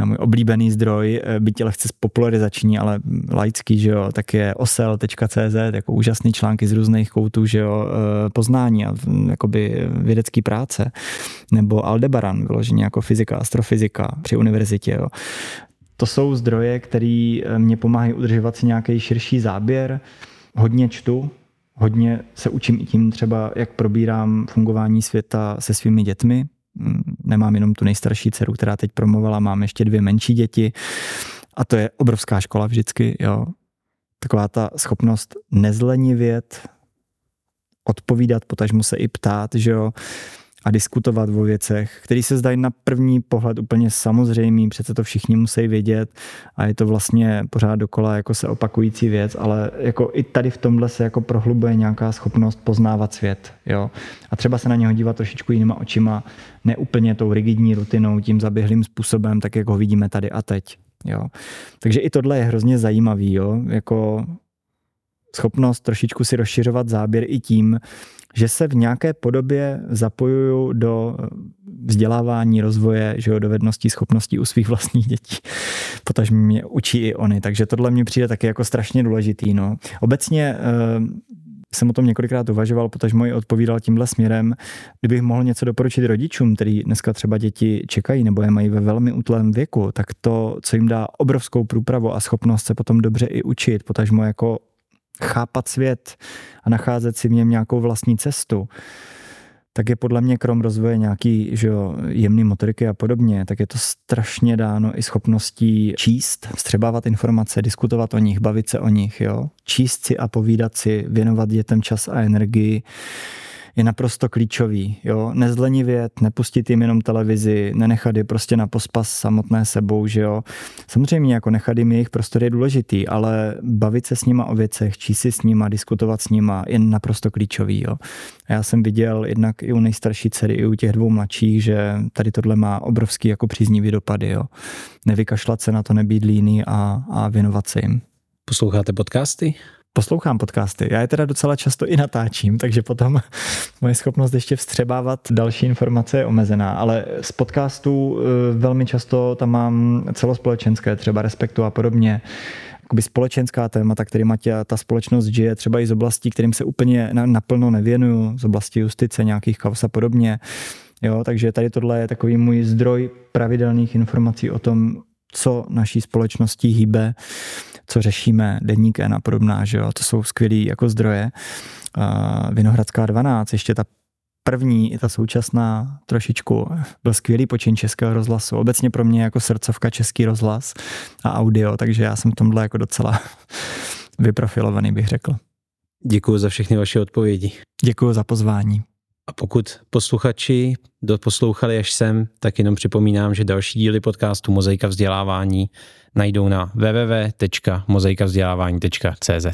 Speaker 2: Můj oblíbený zdroj, eh, byť lehce popularizační, ale laický, že jo, tak je osel.cz, jako úžasný články z různých koutů, že jo, poznání a jakoby vědecký práce. Nebo Aldebaran, vyloženě jako fyzika, astrofyzika při univerzitě, jo. To jsou zdroje, které mě pomáhají udržovat si nějaký širší záběr, hodně čtu, hodně se učím i tím třeba, jak probírám fungování světa se svými dětmi. Mm, nemám jenom tu nejstarší dceru, která teď promovala, mám ještě dvě menší děti a to je obrovská škola vždycky, jo. Taková ta schopnost nezlenivět, odpovídat, potažmu se i ptát, že jo a diskutovat o věcech, které se zdají na první pohled úplně samozřejmý, přece to všichni musí vědět a je to vlastně pořád dokola jako se opakující věc, ale jako i tady v tomhle se jako prohlubuje nějaká schopnost poznávat svět, jo. A třeba se na něho dívat trošičku jinýma očima, ne úplně tou rigidní rutinou, tím zaběhlým způsobem, tak jak ho vidíme tady a teď, jo. Takže i tohle je hrozně zajímavý, jo, jako schopnost trošičku si rozšiřovat záběr i tím, že se v nějaké podobě zapojuju do vzdělávání, rozvoje, že jo, dovedností, schopností u svých vlastních dětí. Potaž mě učí i oni, takže tohle mi přijde taky jako strašně důležitý. No. Obecně uh, jsem o tom několikrát uvažoval, protože můj odpovídal tímhle směrem. Kdybych mohl něco doporučit rodičům, který dneska třeba děti čekají nebo je mají ve velmi útlém věku, tak to, co jim dá obrovskou průpravu a schopnost se potom dobře i učit, potažmo jako chápat svět a nacházet si v něm nějakou vlastní cestu, tak je podle mě krom rozvoje nějaký že jo, jemný motoriky a podobně, tak je to strašně dáno i schopností číst, vstřebávat informace, diskutovat o nich, bavit se o nich, jo. číst si a povídat si, věnovat dětem čas a energii, je naprosto klíčový. Jo? Nezlenivět, nepustit jim jenom televizi, nenechat je prostě na pospas samotné sebou. Že jo? Samozřejmě jako nechat jim jejich prostor je důležitý, ale bavit se s nima o věcech, číst si s nima, diskutovat s nima je naprosto klíčový. Jo? A já jsem viděl jednak i u nejstarší dcery, i u těch dvou mladších, že tady tohle má obrovský jako příznivý dopady. Jo? Nevykašlat se na to, nebýt líný a, a věnovat se jim.
Speaker 1: Posloucháte podcasty?
Speaker 2: Poslouchám podcasty. Já je teda docela často i natáčím, takže potom moje schopnost ještě vstřebávat další informace je omezená, ale z podcastů eh, velmi často tam mám celospolečenské, třeba respektu a podobně jakoby společenská témata, kterýma tě ta společnost žije, třeba i z oblastí, kterým se úplně naplno nevěnuju, z oblasti justice, nějakých kaus a podobně. Jo, takže tady tohle je takový můj zdroj pravidelných informací o tom, co naší společností hýbe co řešíme, Deník N a podobná, že jo, to jsou skvělý jako zdroje. Vinohradská 12, ještě ta první i ta současná trošičku byl skvělý počin českého rozhlasu. Obecně pro mě jako srdcovka český rozhlas a audio, takže já jsem v tomhle jako docela vyprofilovaný, bych řekl.
Speaker 1: Děkuji za všechny vaše odpovědi.
Speaker 2: Děkuji za pozvání.
Speaker 1: A pokud posluchači doposlouchali až sem, tak jenom připomínám, že další díly podcastu Mozaika vzdělávání najdou na www.mozaikavzdělávání.cz.